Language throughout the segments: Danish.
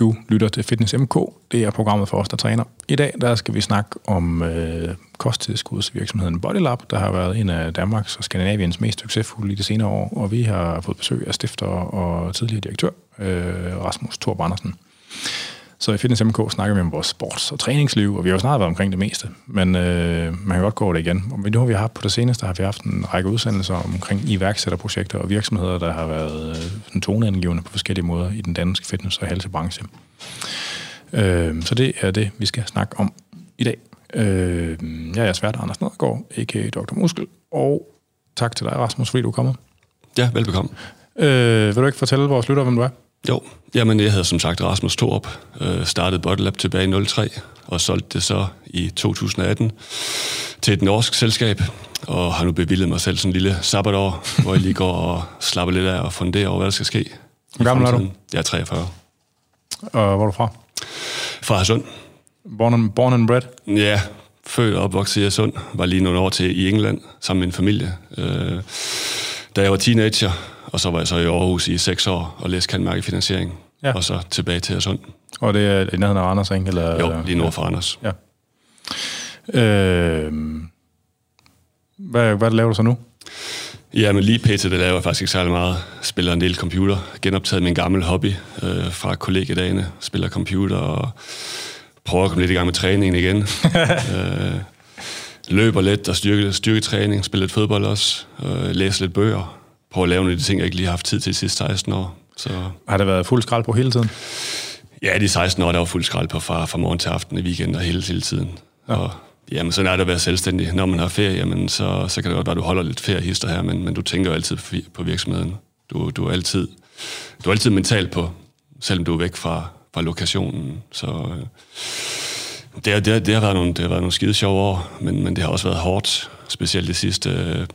Du lytter til Fitness MK. Det er programmet for os, der træner. I dag der skal vi snakke om øh, kosttilskudsvirksomheden Bodylab, der har været en af Danmarks og Skandinaviens mest succesfulde i de senere år, og vi har fået besøg af stifter og tidligere direktør øh, Rasmus Thorp Andersen. Så i Fitness MK snakker vi om vores sports- og træningsliv, og vi har jo snart været omkring det meste, men øh, man kan godt gå over det igen. Og nu har vi haft på det seneste, har vi haft en række udsendelser omkring iværksætterprojekter og virksomheder, der har været øh, toneangivende på forskellige måder i den danske fitness- og helsebranche. Øh, så det er det, vi skal snakke om i dag. Øh, jeg er svært Anders Nedergaard, a.k.a. Dr. Muskel, og tak til dig, Rasmus, fordi du er kommet. Ja, velbekomme. Øh, vil du ikke fortælle vores lytter, hvem du er? Jo, jamen jeg hedder som sagt Rasmus Thorup, øh, startede Bodylab tilbage i 03 og solgte det så i 2018 til et norsk selskab, og har nu bevillet mig selv sådan en lille sabbatår, hvor jeg lige går og slapper lidt af og funderer over, hvad der skal ske. Hvor gammel er du? Jeg er 43. Og hvor er du fra? Fra Hadsund. Born and, born and bred? Ja, født og opvokset i Hadsund. Var lige nogle år til i England sammen med min familie. Øh, da jeg var teenager, og så var jeg så i Aarhus i seks år og læste kandmærkefinansiering. Ja. Og så tilbage til Hadsund. Og det er i nærheden af Randers, ikke? Eller, Jo, lige nord for Anders. Ja. Øh, hvad, hvad laver du så nu? Ja, men lige pt. det laver jeg faktisk ikke særlig meget. Spiller en del computer. Genoptaget min gammel hobby øh, fra kollegedagene. Spiller computer og prøver at komme lidt i gang med træningen igen. øh, løber lidt og styrke, styrketræning. Spiller lidt fodbold også. Øh, læser lidt bøger. Prøver at lave nogle af de ting, jeg ikke lige har haft tid til de sidste 16 år. Så Har det været fuld skrald på hele tiden? ja, de 16 år, der var fuld skrald på fra, fra morgen til aften i weekender hele, hele tiden. Ja. Og jamen, sådan er det at være selvstændig. Når man har ferie, jamen, så, så kan det godt være, at du holder lidt feriehister her, men, men du tænker jo altid på, virksomheden. Du, du, er altid, du er altid mental på, selvom du er væk fra, fra lokationen. Så øh, det, det, det, har været nogle, det har været nogle skide sjove år, men, men det har også været hårdt, specielt de sidste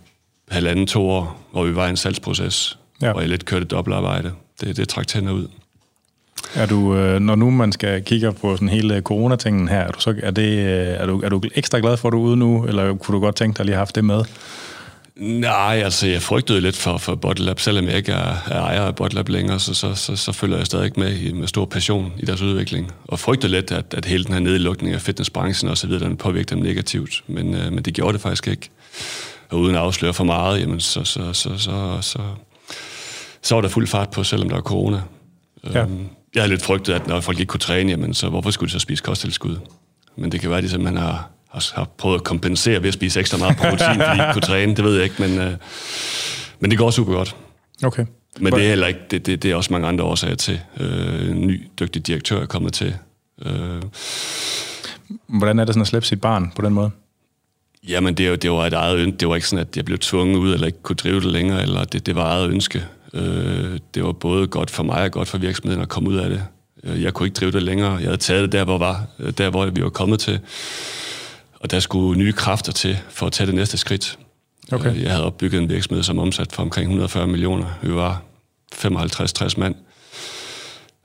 halvanden, to år, hvor vi var i en salgsproces, Ja. hvor jeg lidt kørte dobbeltarbejde. Det, det trak tænder ud. Er du, øh, når nu man skal kigge på sådan hele coronatingen her, er du, så, er, det, øh, er, du, er du ekstra glad for, at du er ude nu, eller kunne du godt tænke dig at lige have haft det med? Nej, altså jeg frygtede lidt for, for Botlab, selvom jeg ikke er, er ejer af Botlab længere, så, så, så, så følger jeg stadig med i, med stor passion i deres udvikling. Og frygtede lidt, at, at hele den her nedlukning af fitnessbranchen og så videre, den påvirker dem negativt. Men, øh, men det gjorde det faktisk ikke. Og uden at afsløre for meget, jamen så, så, så, så, så, så var der fuld fart på, selvom der var corona. Ja. Øhm, Jeg havde lidt frygtet, at når folk ikke kunne træne, jamen så hvorfor skulle de så spise kosttilskud? Men det kan være, at de simpelthen har, har, har prøvet at kompensere ved at spise ekstra meget protein, fordi de ikke kunne træne. Det ved jeg ikke, men, øh, men det går super godt. Okay. Men det er heller ikke, det, det, det er også mange andre årsager til. Øh, en ny, dygtig direktør er kommet til. Øh, Hvordan er det sådan at slippe sit barn på den måde? Jamen, det, det var et eget ønske. Det var ikke sådan, at jeg blev tvunget ud, eller ikke kunne drive det længere, eller det, det var eget ønske. Øh, det var både godt for mig og godt for virksomheden at komme ud af det. Øh, jeg kunne ikke drive det længere. Jeg havde taget det der, hvor, var, der, hvor vi var kommet til. Og der skulle nye kræfter til for at tage det næste skridt. Okay. Øh, Jeg havde opbygget en virksomhed, som omsat for omkring 140 millioner. Vi var 55-60 mand.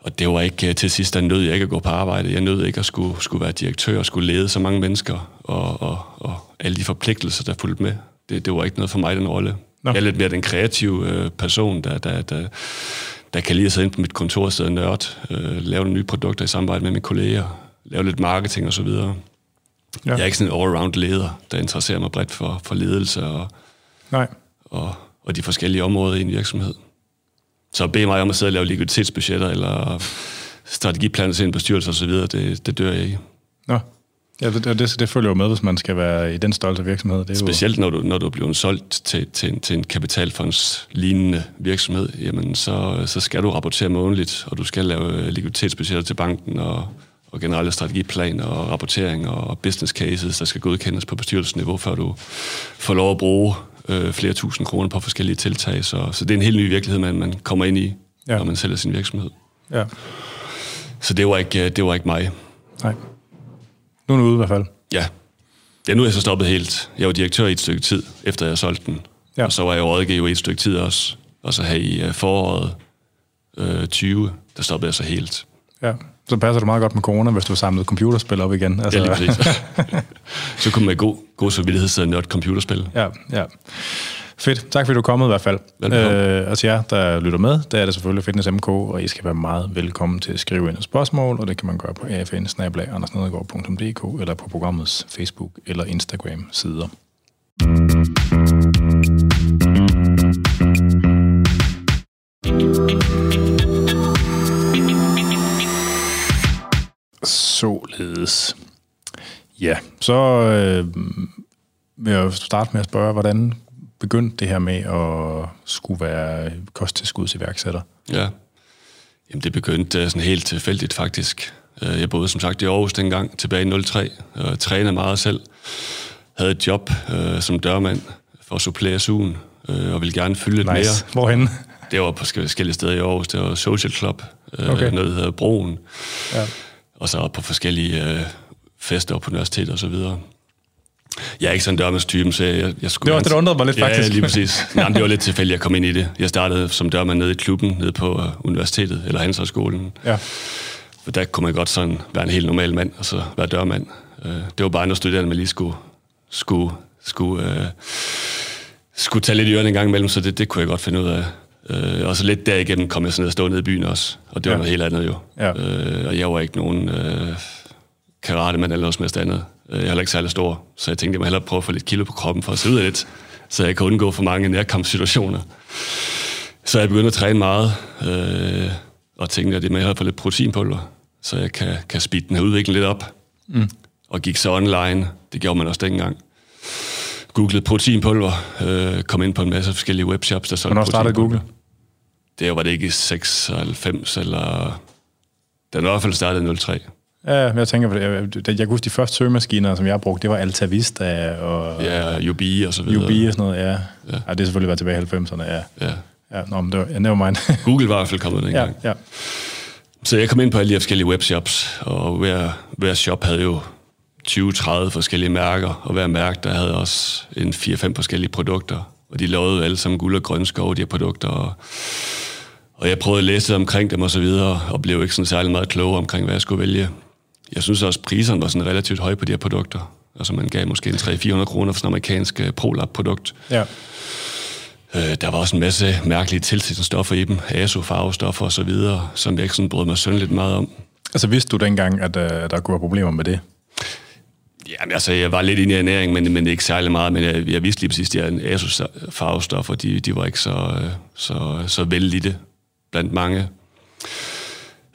Og det var ikke øh, til sidst, der nød jeg ikke at gå på arbejde. Jeg nød ikke at skulle, skulle være direktør og skulle lede så mange mennesker, og, og, og alle de forpligtelser, der fulgte med. Det, det var ikke noget for mig, den rolle. Nå. Jeg er lidt mere den kreative øh, person, der, der, der, der kan lide at sidde inde på mit kontor og sidde og nørde, øh, lave nogle nye produkter i samarbejde med mine kolleger, lave lidt marketing og så videre. Ja. Jeg er ikke sådan en all-around leder, der interesserer mig bredt for, for ledelse og, Nej. og, og de forskellige områder i en virksomhed. Så bede mig om at sidde og lave likviditetsbudgetter, eller strategiplaner til en bestyrelse osv., det, det dør jeg i. Nå. Ja, det, det, det følger jo med, hvis man skal være i den stolte virksomhed. Det er Specielt når du, når du er blevet solgt til, til, en, til en kapitalfonds lignende virksomhed, jamen så, så skal du rapportere månedligt, og du skal lave likviditetsbudgetter til banken, og, og generelle strategiplaner, og rapportering, og business cases, der skal godkendes på bestyrelsesniveau, før du får lov at bruge øh, flere tusind kroner på forskellige tiltag. Så, så det er en helt ny virkelighed, man, man kommer ind i, Ja. når man sælger sin virksomhed. Ja. Så det var ikke, det var ikke mig. Nej. Nu er du ude i hvert fald. Ja. ja, nu er jeg så stoppet helt. Jeg var direktør i et stykke tid, efter jeg solgte den. Ja. Ja. Og så var jeg rådgiver i et stykke tid også. Og så her i øh, foråret øh, 20, der stoppede jeg så helt. Ja. Så passer det meget godt med corona, hvis du har samlet computerspil op igen. Altså, ja, lige præcis. så kunne man med god, god samvittighed sidde og nørde computerspil. ja, ja. Fedt. Tak fordi du er kommet i hvert fald. Velbekomme. Øh, altså jer, der lytter med, der er det selvfølgelig Fitness MK, og I skal være meget velkommen til at skrive ind et spørgsmål, og det kan man gøre på afn eller på programmets Facebook eller Instagram sider. Således. Ja, så øh, vil jeg starte med at spørge, hvordan begyndte det her med at skulle være kosttilskudsiværksætter? Ja. Jamen, det begyndte øh, sådan helt tilfældigt, faktisk. Øh, Jeg boede som sagt i Aarhus dengang, tilbage i 03, og trænede meget selv. Havde et job øh, som dørmand for at supplere sugen, øh, og ville gerne fylde lidt Nice. mere. Hvorhenne? Det var på forskellige steder i Aarhus. Det var Social Club, øh, okay. noget, der hedder Broen, Ja. Og så på forskellige øh, fester på universitetet og så videre. Jeg er ikke sådan en dørmandstype, så jeg, jeg skulle... Det var det, der undrede mig lidt, ja, faktisk. Ja, lige præcis. Nej, men det var lidt tilfældigt, at jeg kom ind i det. Jeg startede som dørmand nede i klubben, nede på øh, universitetet, eller Handelshøjskolen. Ja. For der kunne man godt sådan være en helt normal mand, og så være dørmand. Øh, Det var bare noget studerende, man lige skulle, skulle, skulle, øh, skulle tage lidt i ørerne en gang imellem, så det, det kunne jeg godt finde ud af. Øh, og så lidt derigennem kom jeg sådan ned og stå nede i byen også, og det var Ja. noget helt andet jo. Ja. Øh, og jeg var ikke nogen øh, karatemand eller noget som helst andet. Øh, Jeg er heller ikke særlig stor, så jeg tænkte, jeg må hellere prøve at få lidt kilo på kroppen for at se ud af lidt, så jeg kan undgå for mange nærkampssituationer. Så jeg begyndte at træne meget, øh, og tænkte, at det med at få lidt proteinpulver, så jeg kan, kan speede den her udvikling lidt op. Mm. Og gik så online, det gjorde man også dengang. Googlede proteinpulver, øh, kom ind på en masse forskellige webshops, der solgte Hvornår startede. Google? Det var det ikke i 96, eller... Den var i hvert fald startet i 03. Ja, men jeg tænker på det. Jeg, jeg kan huske, de første søgemaskiner, som jeg brugte, det var Alta Vista og Ja, UB og så videre. UB og sådan noget, ja. ja. ja. det har selvfølgelig været tilbage i 90'erne, ja. Ja. Ja, nå, men det var, ja, never mind. Google var i hvert fald kommet ja, dengang. ja. Så jeg kom ind på alle de forskellige webshops, og hver, hver shop havde jo 20-30 forskellige mærker, og hver mærke, der havde også en 4-5 forskellige produkter, og de lavede alle sammen guld og grøn skov, de her produkter, og, og jeg prøvede at læse omkring dem og så videre, og blev ikke sådan særlig meget klogere omkring, hvad jeg skulle vælge. Jeg synes også, at priserne var sådan relativt høje på de her produkter. Altså man gav måske en 300-400 kroner for sådan en amerikansk øh, ProLab-produkt. ja. Øh, der var også en masse mærkelige tilsætningsstoffer i dem, aso, farvestoffer og så videre, som jeg ikke sådan brød mig synderligt meget om. Altså vidste du dengang, at uh, der kunne være problemer med det? Jamen, altså, jeg var lidt inde i ernæring, men, men ikke særlig meget. Men jeg, jeg vidste lige præcis, at de her ASO-farvestoffer, de, de var ikke så, øh, så, så vældige blandt mange.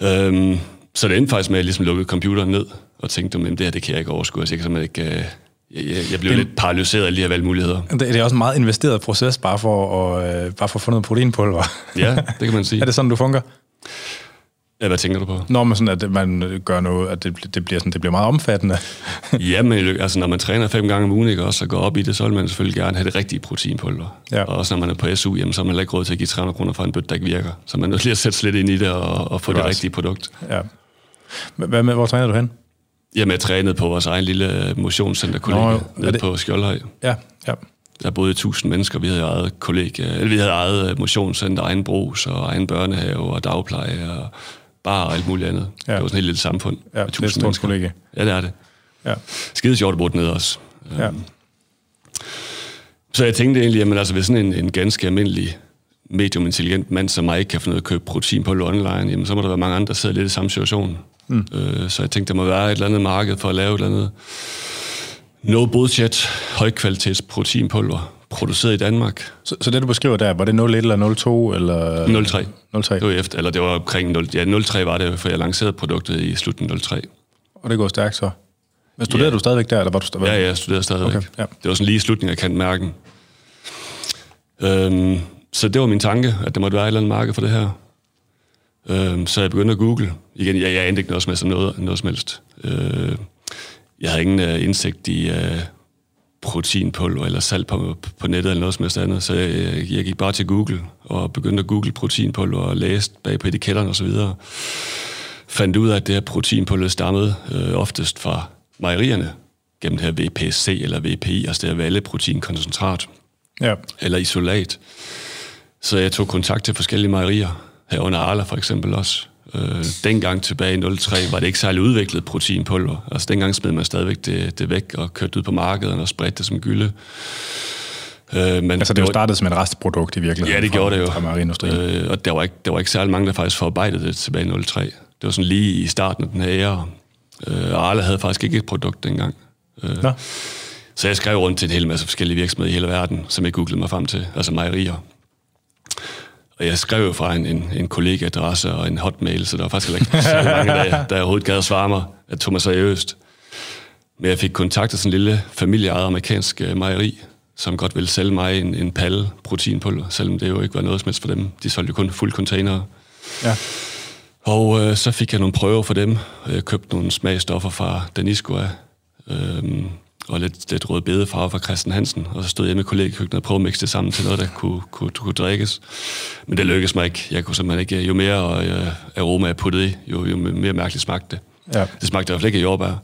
Øhm, så det endte faktisk med, at jeg ligesom lukkede computeren ned og tænkte, men det her, det kan jeg ikke overskue. Altså, jeg, kan simpelthen ikke, øh, jeg, jeg, blev Det- lidt paralyseret af alle de her valgmuligheder. Det, det er også en meget investeret proces, bare for at, uh, bare for at få noget proteinpulver. Ja, det kan man sige. er det sådan, du fungerer? Ja, hvad tænker du på? Når man sådan, at man gør noget, at det, det, bliver, sådan, det bliver meget omfattende. Ja, men altså, når man træner fem gange om ugen, ikke, også, og går op i det, så vil man selvfølgelig gerne have det rigtige proteinpulver. Ja. Og også når man er på SU, jamen, så har man ikke råd til at give 300 kroner for en bøtte, der ikke virker. Så man er nødt til at sætte lidt ind i det og, og få Det det, rigtige produkt. Ja. Hvad med, hvor træner du hen? Jamen, jeg trænede på vores egen lille motionscenter Nå, jo. kollega Er nede det- på Skjoldhøj. Ja, ja. Der boede 1000 mennesker. Vi havde eget kollega, eller vi havde eget øh, motionscenter, egen brus og egen børnehave og dagpleje og bare og alt muligt andet. Ja. Det var sådan et helt lille samfund. Ja, med det er stort kollega. Ja, det er det. Ja. Skide sjovt at bo dernede også. ja. Så jeg tænkte egentlig, at altså, hvis sådan en, en ganske almindelig medium intelligent mand som mig ikke kan ud af at købe protein på online, jamen, så må der være mange andre, der sidder lidt i samme situation. Mm. Øh, så jeg tænkte, der må være et eller andet marked for at lave et eller andet no bullshit, højkvalitets proteinpulver, produceret i Danmark. Så, så det, du beskriver der, var det 01 eller 02? Eller... 03. 03. Det var efter, eller det var omkring 0, ja, 03 var det, for jeg lancerede produktet i slutningen af 03. Og det går stærkt så. Men studerede Ja. du stadigvæk der, eller var du stadigvæk? Ja, ja, jeg studerede stadigvæk. Okay, ja. Det var sådan lige i slutningen af kantmærken. Øhm, så det var min tanke, at der måtte være et eller andet marked for det her. Øhm, så jeg begyndte at google. Igen, jeg, jeg endte ikke noget som noget, noget som helst. Øh, jeg havde ingen uh, indsigt i uh, proteinpulver eller salg på, på nettet eller noget som helst andet. Så jeg, jeg gik bare til Google og begyndte at google proteinpulver og læste bag på etiketterne osv. Fandt ud af, at det her proteinpulver stammede øh, oftest fra mejerierne gennem det her VPC eller VPI, altså det her valleproteinkoncentrat Ja. eller isolat. Så jeg tog kontakt til forskellige mejerier, herunder Arla for eksempel også. Øh, dengang tilbage i 03 var det ikke særlig udviklet proteinpulver. Altså dengang smed man stadigvæk det, det væk og kørte ud på markedet og spredte det som gylde. Øh, men altså det jo startede som et restprodukt i virkeligheden? Ja, det gjorde det jo. Fra øh, og der var, ikke, der var ikke særlig mange, der faktisk forarbejdede det tilbage i 03. Det var sådan lige i starten af den her ære. Øh, og Arla havde faktisk ikke et produkt dengang. Øh, Nå. Så jeg skrev rundt til en hel masse forskellige virksomheder i hele verden, som jeg googlede mig frem til, altså mejerier. Og jeg skrev jo fra en, en, en kollega-adresse og en hotmail, så der var faktisk ikke så mange, der, der overhovedet gad at svare mig, at tog mig seriøst. Men jeg fik kontakt af sådan en lille familieejet amerikansk øh, mejeri, som godt ville sælge mig en, en palle proteinpulver, selvom det jo ikke var noget som helst for dem. De solgte jo kun fuld container. Ja. Og øh, så fik jeg nogle prøver for dem. Jeg købte nogle smagstoffer fra Daniscoa, øh, og lidt, lidt rød bedefarve fra Christian Hansen, og så stod jeg med kollegekøkkenet og prøvede at mixe det sammen til noget, der kunne, kunne, kunne drikkes. Men det lykkedes mig ikke. Jeg kunne simpelthen ikke, jo mere øh, aroma jeg puttede i, jo, jo mere mærkeligt smagte det. Ja. Det smagte i hvert fald ikke af jordbær.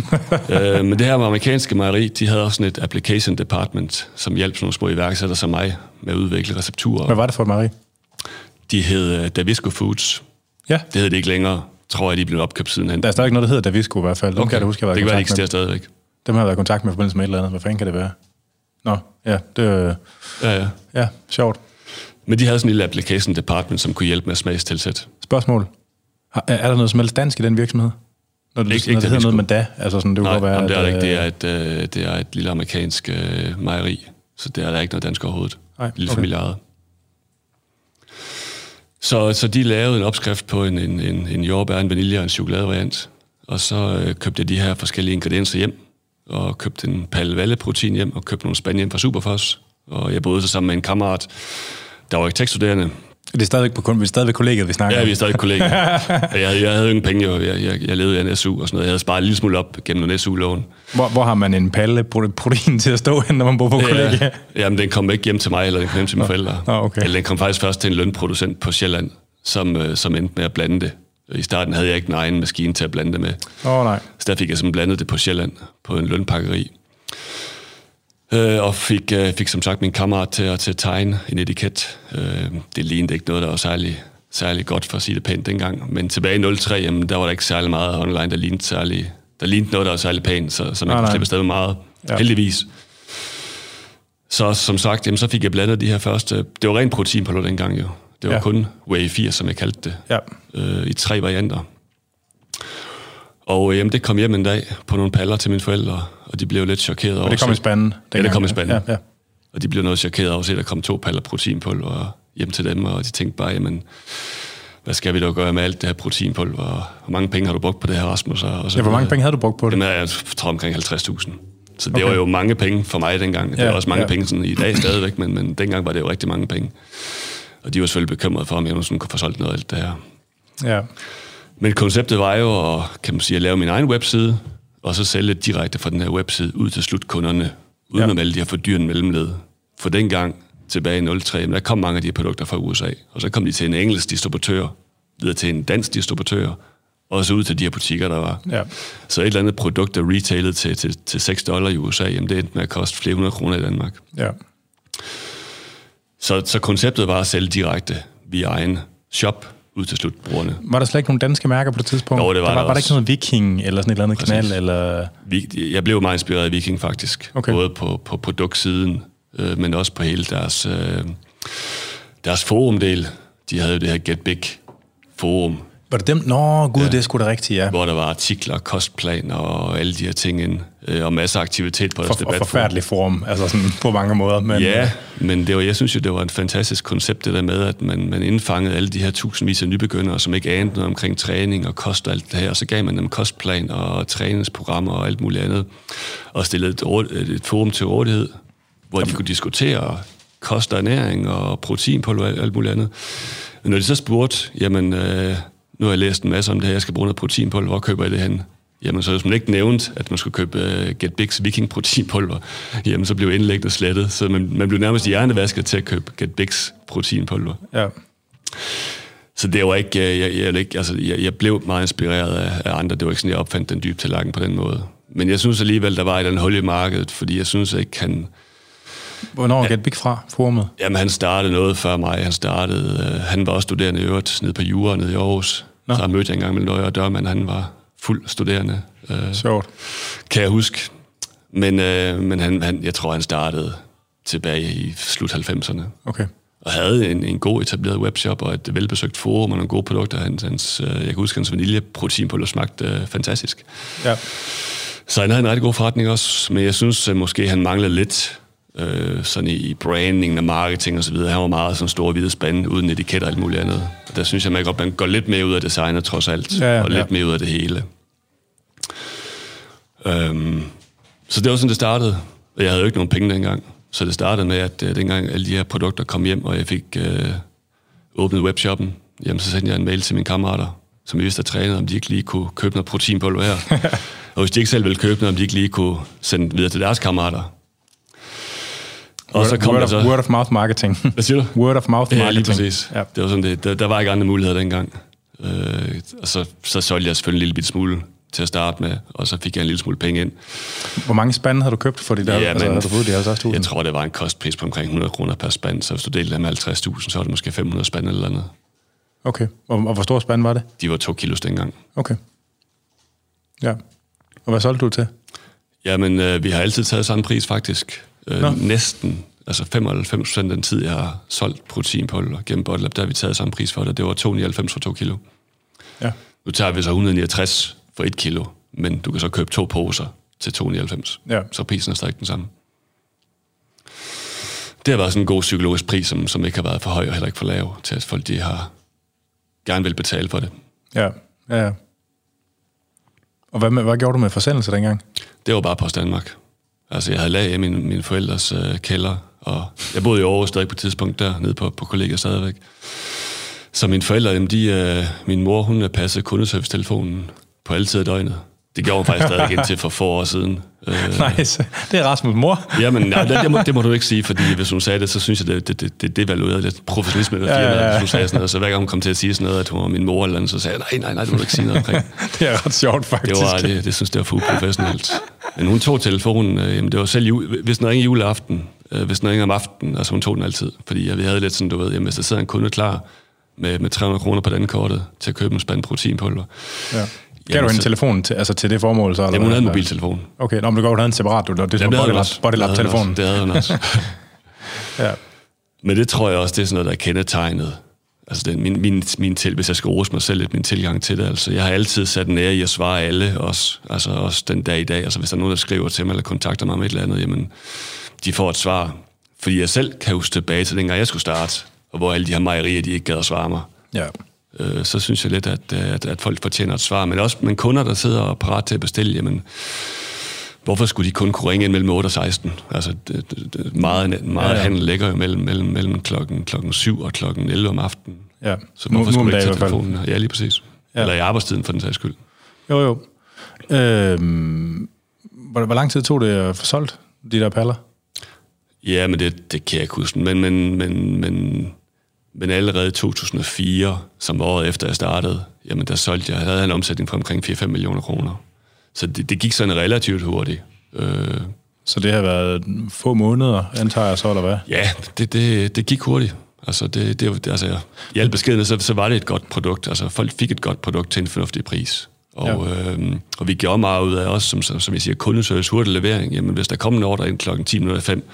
øh, men det her med amerikanske mejeri, de havde også sådan et application department, som hjalp sådan nogle små iværksættere som mig med at udvikle recepturer. Hvad var det for et mejeri? De hed uh, Davisco Foods. Ja. Det hed det ikke længere. Tror jeg, de blev opkøbt siden hen. Der er stadig noget, der hedder Davisco i hvert fald. okay. kan jeg huske, jeg var det kan være, de eksisterer stadigvæk. Dem har jeg været i kontakt med i forbindelse med et eller andet. Hvad fanden kan det være? Nå, ja, det er... Ja, ja. Ja, sjovt. Men de havde sådan en lille application department, som kunne hjælpe med smagstilsæt. Spørgsmål. Er der noget som helst dansk i den virksomhed? Når det, ikke, når ikke det hedder noget med da? Altså sådan, det Nej, være, det er det ikke. Det er, et, øh, det er et lille amerikansk øh, mejeri, så det er der ikke noget dansk overhovedet. Nej, lille okay. familieejet. Så, så de lavede en opskrift på en, en, en, en jordbær, en vanilje og en chokoladevariant. Og så øh, købte jeg de her forskellige ingredienser hjem, og købte en palle valleprotein hjem, og købte nogle spand hjem fra Superfos. Og jeg boede så sammen med en kammerat, der var tekststuderende, det er stadigvæk, på, vi er stadigvæk kollegaet, vi snakker Ja, vi er stadig kollegaer. jeg, jeg havde ingen penge, jo. Jeg, jeg, jeg levede af en SU og sådan noget. Jeg havde sparet en lille smule op gennem en SU-lån. Hvor, hvor har man en palle protein til at stå hen, når man bor på? Ja, jamen, den kom ikke hjem til mig, eller den kom hjem til mine forældre. Oh, okay. Eller den kom faktisk først til en lønproducent på Sjælland, som, øh, som endte med at blande det. I starten havde jeg ikke en egen maskine til at blande det med. Åh, oh, nej. Så der fik jeg simpelthen blandet det på Sjælland, på en lønpakkeri. Øh, og fik, øh, fik som sagt min kammerat til at, til at tegne en etiket. Øh, det lignede ikke noget, der var særlig, særlig godt for at sige det pænt dengang. Men tilbage i 03, jamen, der var der ikke særlig meget online, der lignede, særlig, der lignede noget, der var særlig pænt, så, så man nej, kunne slippe afsted med meget. Ja. Heldigvis. Så som sagt, jamen, så fik jeg blandet de her første... Det var rent protein på dengang jo. Det var ja. kun Whey 4, som jeg kaldte det. Ja. Øh, I tre varianter. Og jamen, det kom hjem en dag på nogle paller til mine forældre, og de blev lidt chokeret over... Og det kom i spanden? Ja, det kom i spanden. Ja, ja. Og de blev noget chokeret over at se, at der kom to paller proteinpulver hjem til dem, og de tænkte bare, jamen, hvad skal vi da gøre med alt det her proteinpulver? Hvor mange penge har du brugt på det her, Rasmus? Og så ja, hvor mange penge havde du brugt på det? Jamen, jeg tror omkring 50.000. Så det okay. var jo mange penge for mig dengang. Det ja, er også mange ja. penge sådan i dag stadigvæk, men, men dengang var det jo rigtig mange penge. Og de var selvfølgelig bekymrede for, om jeg sådan kunne få solgt noget af alt det her. Ja. Men konceptet var jo at, kan man sige, at lave min egen webside, og så sælge direkte fra den her webside ud til slutkunderne, uden ja. at alle de her fordyrende mellemled. For dengang, tilbage i 03, der kom mange af de her produkter fra USA, og så kom de til en engelsk distributør, videre til en dansk distributør, og så ud til de her butikker, der var. Ja. Så et eller andet produkt, der retailede til, til, til 6 dollar i USA, jamen det endte med at koste flere hundrede kroner i Danmark. Ja. Så, så konceptet var at sælge direkte via egen shop, ud til slutbrugerne. Var der slet ikke nogen danske mærker på det tidspunkt? Jo, det var der. Var, der, var der ikke noget Viking eller sådan et eller andet Præcis. knald? Eller? Jeg blev meget inspireret af Viking faktisk. Okay. Både på, på produktsiden, øh, men også på hele deres, øh, deres forumdel. De havde jo det her Get Big forum, var det dem? Nå, gud, ja. det er sgu da rigtigt, ja. Hvor der var artikler, kostplaner og alle de her ting ind, øh, og masser af aktivitet på deres For, debat. forfærdelig forum, altså sådan på mange måder. Men, ja, men det var, jeg synes jo, det var et fantastisk koncept, det der med, at man, man indfangede alle de her tusindvis af nybegyndere, som ikke anede noget omkring træning og kost og alt det her, og så gav man dem kostplan og træningsprogrammer og alt muligt andet, og stillede et, et forum til rådighed, hvor de kunne diskutere kost og ernæring og proteinpulver og alt muligt andet. Men når de så spurgte, jamen, øh, nu har jeg læst en masse om det her, jeg skal bruge noget proteinpulver, hvor køber jeg det hen? Jamen, så hvis man ikke nævnt, at man skulle købe uh, Get Big's Viking proteinpulver, jamen, så blev indlægget slettet. Så man, man blev nærmest hjernevasket til at købe Get Big's proteinpulver. Ja. Så det var ikke, øh, jeg, jeg, jeg, altså, jeg, jeg blev meget inspireret af, af andre. Det var ikke sådan, jeg opfandt den dybe tallerken på den måde. Men jeg synes alligevel, der var et eller hul i markedet, fordi jeg synes ikke, han... Hvornår Get Big fra, formet? Jamen, han startede noget før mig. Han startede, uh, han var også studerende i øvrigt, nede på Jura, nede i Aarhus. Nå. Så mødte jeg engang med Løje og Dørmand, han var fuld studerende. Øh, Sjovt. Kan jeg huske. Men, øh, men han, han, jeg tror, han startede tilbage i slut 90'erne. Okay. Og havde en, en god etableret webshop og et velbesøgt forum og nogle gode produkter. Hans, hans, øh, jeg kan huske, hans vaniljeproteinpulver smagte øh, fantastisk. Ja. Så han havde en rigtig god forretning også, men jeg synes at måske, han manglede lidt øh, sådan i branding og marketing og så videre. Han var meget sådan stor hvide spand, uden etiketter og alt muligt andet. Og der synes jeg, man, godt, man går lidt mere ud af designet trods alt, Ja, ja, og lidt ja. mere ud af det hele. Øhm, så det var sådan, det startede. Og jeg havde jo ikke nogen penge dengang. Så det startede med, at øh, dengang alle de her produkter kom hjem, og jeg fik øh, åbnet webshoppen, jamen så sendte jeg en mail til mine kammerater, som jeg vidste, at trænede, om de ikke lige kunne købe noget proteinpulver her. og hvis de ikke selv ville købe noget, om de ikke lige kunne sende videre til deres kammerater. Og så kom word, der of, så... word of mouth marketing. Hvad siger du? word of mouth Ja, marketing. lige præcis. Ja. Ja. Det var sådan det. Der, der var ikke andre muligheder dengang. Øh, og så, så solgte jeg selvfølgelig en lille bit smule til at starte med, og så fik jeg en lille smule penge ind. Hvor mange spande havde du købt for de der? Ja, altså, men- havde du fået de 50.000? Jeg tror, det var en kostpris på omkring 100 kroner per spand, så hvis du delte det med 50.000, så var det måske 500 spand eller andet. Okay. Og, og hvor stor spand var det? De var to kilos dengang. Okay. Ja. Og hvad solgte du til? Jamen, øh, vi har altid taget samme pris faktisk. Nå. Øh, næsten, altså 95 procent af den tid, jeg har solgt proteinpulver gennem Botlab, der har vi taget samme pris for det. Det var 299 for to kilo. Ja. Nu tager vi så 169 for et kilo, men du kan så købe to poser til 299. Ja. Så prisen er stadig den samme. Det har været sådan en god psykologisk pris, som, som ikke har været for høj og heller ikke for lav, til at folk de har gerne vil betale for det. Ja. Ja, ja. Og hvad, med, hvad gjorde du med forsendelse dengang? Det var bare Post Danmark. Altså, jeg havde lag i min, mine forældres øh, kælder, og jeg boede i Aarhus stadig på et tidspunkt der, nede på, på kollega stadigvæk. Så mine forældre, jamen, de, øh, min mor, hun passede kundeservice-telefonen på alle tider af døgnet. Det gjorde hun faktisk stadig indtil for få år siden. Øh, Nice. Det er Rasmus' mor. Jamen, nej, det, det, må, det må du ikke sige, fordi hvis hun sagde det, så synes jeg, det, det, det, det devaluerede lidt professionalisme Ja, firmaet, ja, ja. hvis hun sagde sådan noget. Så hver gang hun kom til at sige sådan noget, at hun var min mor eller andet, så sagde jeg, nej, nej, nej, det må du ikke sige noget omkring. Det er ret sjovt, faktisk. Det var, det, det synes jeg var for uprofessionelt. Men hun tog telefonen, øh, jamen det var selv jul, hvis den ringede juleaften, øh, hvis den ringede om aftenen, altså hun tog den altid. Fordi jeg, vi havde lidt sådan, du ved, jamen, hvis der sidder en kunde klar med, med 300 kroner på den kortet til at købe en spand proteinpulver. Ja. Gav du Jamen, hende så- telefonen til, altså til det formål? Så, eller Jamen hun havde en mobiltelefon. Okay, nå, men det går, du havde en separat, du, det er hun også. Bodylab-telefonen. Det havde hun også. Ja. Men det tror jeg også, det er sådan noget, der er kendetegnet. Altså det, min, min, min til, hvis jeg skal rose mig selv lidt, min tilgang til det. Altså, jeg har altid sat en ære i at svare alle, også, altså også den dag i dag. Altså hvis der er nogen, der skriver til mig eller kontakter mig om et eller andet, jamen, de får et svar. Fordi jeg selv kan huske tilbage til dengang, jeg skulle starte, og hvor alle de her mejerier, de ikke gad at svare mig. ja. Øh, så synes jeg lidt, at, at, at folk fortjener et svar. Men også men kunder, der sidder og er parat til at bestille, jamen, hvorfor skulle de kun kunne ringe ind mellem 8 og 16? Altså, det, det, det, meget, meget Ja, ja, handel ligger jo mellem, mellem, mellem klokken, klokken 7 og klokken 11 om aftenen. ja. Så hvorfor nu skulle dagen ikke tage telefonen? Ja, lige præcis. Ja. Eller i arbejdstiden, for den sags skyld. Jo, jo. Øhm, hvor, hvor lang tid tog det at få solgt de der paller? Ja, men det, det kan jeg ikke huske. Men, men, men, men, men allerede i 2004, som var året efter jeg startede, jamen der solgte jeg, havde jeg en omsætning på omkring 4-5 millioner kroner. Så det, det gik sådan relativt hurtigt. Øh, Så det har været få måneder, antager jeg så, eller hvad? Ja, det, det, det gik hurtigt. Altså, det, det, det, altså, i al beskedenhed, så, så var det et godt produkt. Altså, folk fik et godt produkt til en fornuftig pris. Og, ja. øhm, og vi gjorde meget ud af også, som, som, som jeg siger, kundeservice, hurtig levering. Jamen, hvis der kom en ordre ind klokken 10 minutter 5,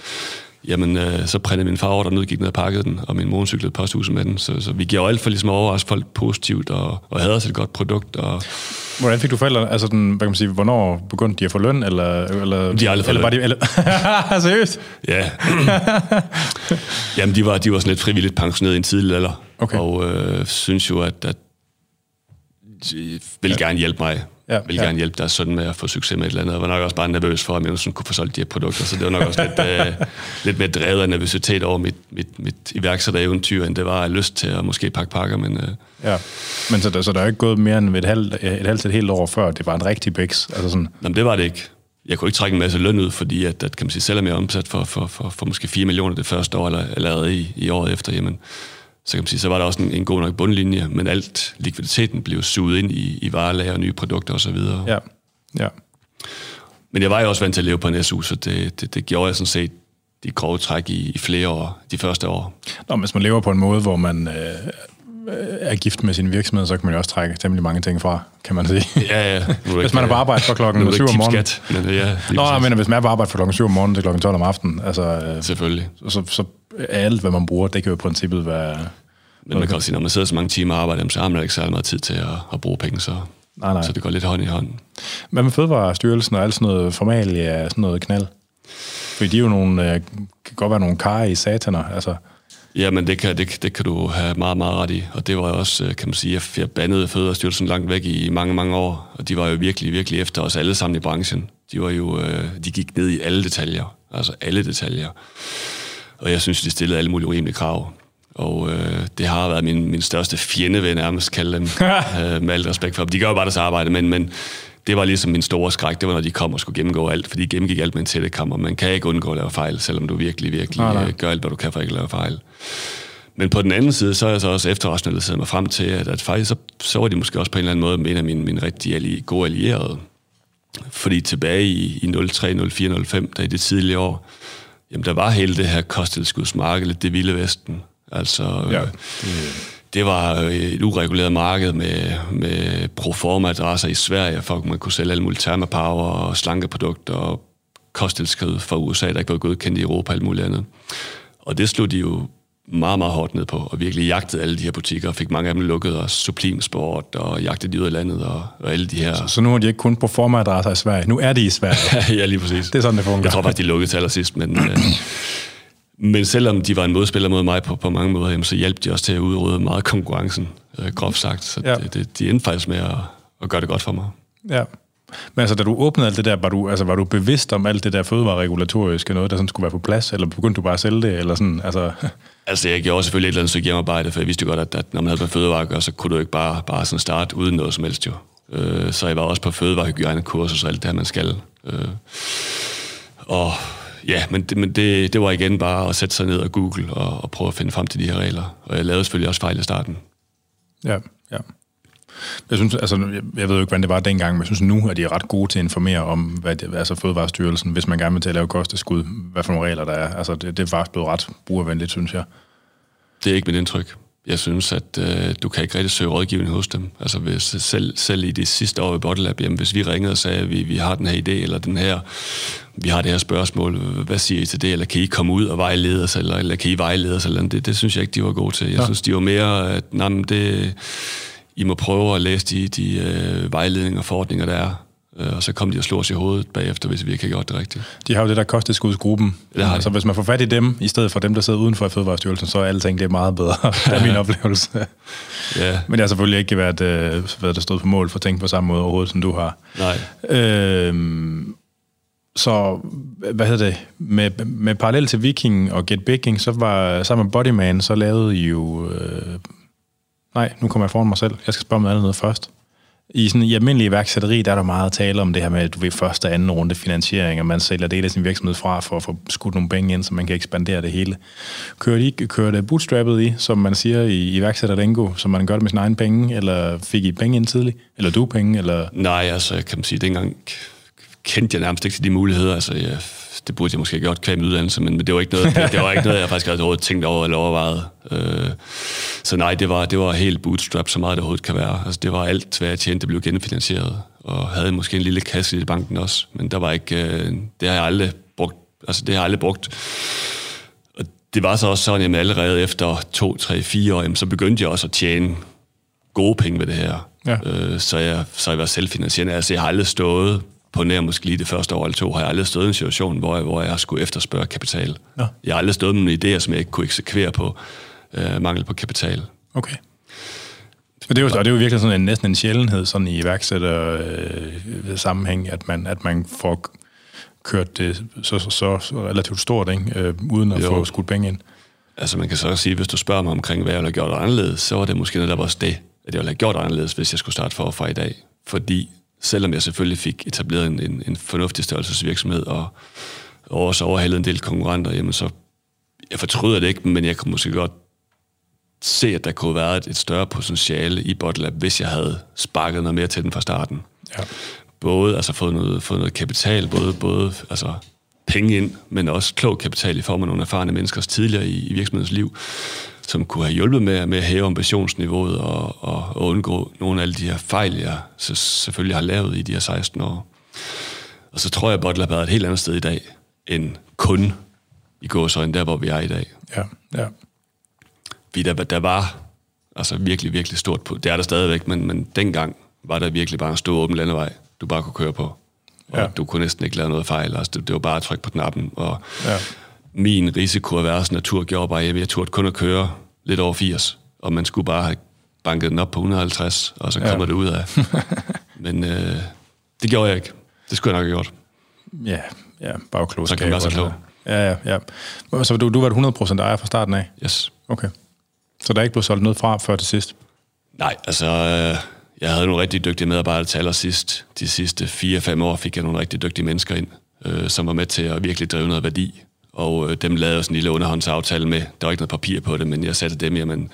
jamen, øh, så printede min far ordren ud, gik ned og pakkede den, og min mor cyklede posthuset med den. Så, så vi gjorde alt for ligesom at overraske folk positivt, og, og havde også et godt produkt. Og, Hvordan fik du forældre, altså den, hvad kan man sige, hvornår begyndte de at få løn, eller... eller De har aldrig eller var de, eller, Seriøst? Ja. Jamen, de var, de var sådan lidt frivilligt pensioneret i en tidlig alder. Okay. Og øh, synes jo, at, at de vil ja. gerne hjælpe mig. Ja, Ja, vil ja. gerne hjælpe deres søn med at få succes med et eller andet. Jeg var nok også bare nervøs for, om jeg sådan kunne få solgt de her produkter. Så det var nok også lidt, øh, lidt mere drevet af nervøsitet over mit, mit, mit iværksættereventyr, end det var af lyst til at måske pakke pakker. Men øh, Ja. Men så, der, så der er ikke gået mere end et halvt, et halvt til et helt år før, det var en rigtig bæks. Altså sådan, Nå, men det var det ikke. Jeg kunne ikke trække en masse løn ud, fordi at, at kan man sige, selvom jeg er omsat for, for, for, for måske 4 millioner det første år, eller allerede i, i året efter, jamen, så kan man sige, så var der også en, en god nok bundlinje, men alt likviditeten blev suget ind i, i varelager og nye produkter osv. ja. Ja. Men jeg var jo også vant til at leve på en SU, så det, det, det gjorde jeg sådan set de grove træk i, i flere år, de første år. Nå, hvis man lever på en måde, hvor man øh, er gift med sin virksomhed, så kan man jo også trække temmelig mange ting fra, kan man sige. Ja, ja. hvis man er på arbejde fra klokken 7 om morgenen. Men, ja, Nå, jeg mener, hvis man er på arbejde fra klokken 7 om morgenen til klokken 12 om aftenen, altså, øh, Selvfølgelig. Så, så er alt, hvad man bruger, det kan jo i princippet være... Men man kan også sige, når man sidder så mange timer og arbejder, så har man ikke særlig meget tid til at, at bruge penge, så, nej, nej. så det går lidt hånd i hånd. Hvad med Fødevarestyrelsen og alt sådan noget formalia, sådan noget knald? Fordi de er jo nogle, øh, kan godt være nogle kar i sataner, altså... Ja, men det kan, det, det kan du have meget, meget ret i. Og det var også, øh, kan man sige, at jeg bandede Fødevarestyrelsen langt væk i mange, mange år. Og de var jo virkelig, virkelig efter os alle sammen i branchen. De var jo, øh, de gik ned i alle detaljer. Altså alle detaljer. Og jeg synes, de stillede alle mulige urimelige krav. Og øh, det har været min, min største fjende, vil jeg nærmest kalde dem, øh, med alt respekt for dem. De gør jo bare deres arbejde, men, men det var ligesom min store skræk, det var, når de kom og skulle gennemgå alt, for de gennemgik alt med en tættekammer. Man kan ikke undgå at lave fejl, selvom du virkelig, virkelig nej, nej. Øh, gør alt, hvad du kan for ikke at lave fejl. Men på den anden side, så er jeg så også efterrationaliseret mig frem til, at, at faktisk så, så var de måske også på en eller anden måde en af mine, mine rigtig alli- gode allierede. Fordi tilbage i, i 03, 04, 05, der i det tidlige år, jamen der var hele det her kosttilskudsmarked, det vilde vesten. Altså, ja, det, det var et ureguleret marked med, med proforma-adresser i Sverige, for at man kunne sælge alle mulige termapower og slankeprodukter og kosttilskud fra USA, der ikke var godkendt i Europa og alt muligt andet. Og det slog de jo meget, meget hårdt ned på, og virkelig jagtede alle de her butikker, og fik mange af dem lukket, og Sport, og jagtede de ud af landet, og, og alle de her... Så, så nu er de ikke kun på formadresser i Sverige, nu er de i Sverige. ja, lige præcis. Det er sådan, det fungerer. Jeg tror faktisk, de lukkede til allersidst, men... øh, men selvom de var en modspiller mod mig på, på mange måder, jamen, så hjalp de også til at udrydde meget konkurrencen, øh, groft sagt. Så ja. det, det, de endte faktisk med at, at gøre det godt for mig. Ja. Men altså, da du åbnede alt det der, var du, altså, var du bevidst om alt det der fødevareregulatoriske, noget, der sådan skulle være på plads, eller begyndte du bare at sælge det, eller sådan, altså... Altså, jeg gjorde selvfølgelig et eller andet stykke hjemmearbejde, for jeg vidste jo godt, at, at når man havde med fødevare at gøre, så kunne du ikke bare, bare sådan starte uden noget som helst jo. Øh, så jeg var også på fødevarehygiejnekurser, så alt det her, man skal. Øh, og ja, men, det, men det, det var igen bare at sætte sig ned og google og, og prøve at finde frem til de her regler. Og jeg lavede selvfølgelig også fejl i starten. Ja, ja. Jeg synes, altså, jeg, jeg ved jo ikke, hvordan det var dengang, men jeg synes nu, at de er ret gode til at informere om, hvad det, altså Fødevarestyrelsen, hvis man gerne vil til at lave kosteskud, hvad for nogle regler der er. Altså, det, det er faktisk blevet ret brugervenligt, synes jeg. Det er ikke mit indtryk. Jeg synes, at øh, du kan ikke rigtig søge rådgivning hos dem. Altså hvis, selv, selv i det sidste år i Bottlab, jamen, hvis vi ringede og sagde, at vi, vi har den her idé, eller den her, vi har det her spørgsmål, hvad siger I til det, eller kan I komme ud og vejlede os, eller, eller kan I vejlede os, eller det, det synes jeg ikke, de var gode til. Jeg ja. synes, de var mere, at nej, det, I må prøve at læse de, de øh, vejledninger og forordninger, der er, og så kom de og slog os i hovedet bagefter, hvis vi ikke har gjort det rigtigt. De har jo det der kosttilskudsgruppen. De. Så hvis man får fat i dem, i stedet for dem, der sidder uden for Fødevarestyrelsen, så er alle ting det er meget bedre. det er min oplevelse. ja. Men jeg har selvfølgelig ikke været, øh, været der stået på mål for at tænke på samme måde overhovedet, som du har. Nej. Øhm, så, hvad hedder det, med, med parallel til Viking og Get Baking, så var sammen med Bodyman, så lavede I jo... Øh, nej, nu kommer jeg foran mig selv. Jeg skal spørge om noget andet først. I, sådan, I almindelig iværksætteri, der er der meget at tale om det her med, at du ved første og anden runde finansiering, og man sælger del af sin virksomhed fra for at få skudt nogle penge ind, så man kan ekspandere det hele. Kører de, kører det bootstrappet i, som man siger i iværksætterlingo, som man gør det med sin egen penge, eller fik I penge ind tidligt? Eller du penge? Eller? Nej, altså kan man sige, dengang kendte jeg nærmest ikke til de muligheder. Altså, jeg det burde jeg måske godt kvæme uddannelse, men det var ikke noget, det, det var ikke noget jeg faktisk havde tænkt over eller overvejet. Øh, så nej, det var, det var helt bootstrap, så meget det overhovedet kan være. Altså, det var alt, hvad jeg tjente, det blev genfinansieret, og havde måske en lille kasse i banken også, men der var ikke, øh, det har jeg aldrig brugt. Altså, det har jeg aldrig brugt. Og det var så også sådan, at allerede efter to, tre, fire år, jamen, så begyndte jeg også at tjene gode penge ved det her. Ja. Øh, så, jeg, så jeg var selvfinansierende. Altså, jeg har aldrig stået på nær måske lige det første år eller to, har jeg aldrig stået i en situation, hvor jeg, hvor jeg skulle efterspørge kapital. Ja. Jeg har aldrig stået med nogle idéer, som jeg ikke kunne eksekvere på øh, mangel på kapital. Okay. Og det er jo, og det er jo virkelig sådan en, næsten en sjældenhed sådan i iværksætter øh, sammenhæng, at man, at man får kørt det så, så, så relativt stort, ikke? Øh, uden at jo. få skudt penge ind. Altså man kan så sige, hvis du spørger mig omkring, hvad jeg ville have gjort anderledes, så var det måske netop også det, at jeg ville have gjort anderledes, hvis jeg skulle starte forfra i dag. Fordi selvom jeg selvfølgelig fik etableret en, en, en fornuftig størrelsesvirksomhed og, og også overhalet en del konkurrenter, jamen så, jeg fortryder det ikke, men jeg kunne måske godt se, at der kunne have været et, et større potentiale i Botlab, hvis jeg havde sparket noget mere til den fra starten. Ja. Både altså fået noget, fået noget kapital, både, både altså, penge ind, men også klog kapital i form af nogle erfarne menneskers tidligere i, i virksomhedens liv, som kunne have hjulpet med, med at hæve ambitionsniveauet og, og, og undgå nogle af alle de her fejl, jeg så selvfølgelig har lavet i de her 16 år. Og så tror jeg, at Bottle har været et helt andet sted i dag, end kun i gåsøjne, der hvor vi er i dag. Ja, ja. Fordi der, der var altså virkelig, virkelig stort på. Det er der stadigvæk, men, men dengang var der virkelig bare en stor åben landevej, du bare kunne køre på. Og ja. du kunne næsten ikke lave noget fejl. Altså, det, det var bare at trykke på knappen. Og ja. Min risiko af værres natur gjorde bare, at jeg turde kun at køre lidt over 80. Og man skulle bare have banket den op på 150, og så kommer ja. det ud af. men øh, det gjorde jeg ikke. Det skulle jeg nok have gjort. Ja, ja bagklodskab. Så kan man være så klog. Ja, ja, ja. Så du, du var 100% ejer fra starten af? Yes. Okay. Så der er ikke blevet solgt noget fra før til sidst? Nej, altså... Øh, jeg havde nogle rigtig dygtige medarbejdere til allersidst. De sidste 4-5 år fik jeg nogle rigtig dygtige mennesker ind, øh, som var med til at virkelig drive noget værdi. Og øh, dem lavede jeg sådan en lille underhåndsaftale med. Der var ikke noget papir på det, men jeg satte dem, jamen,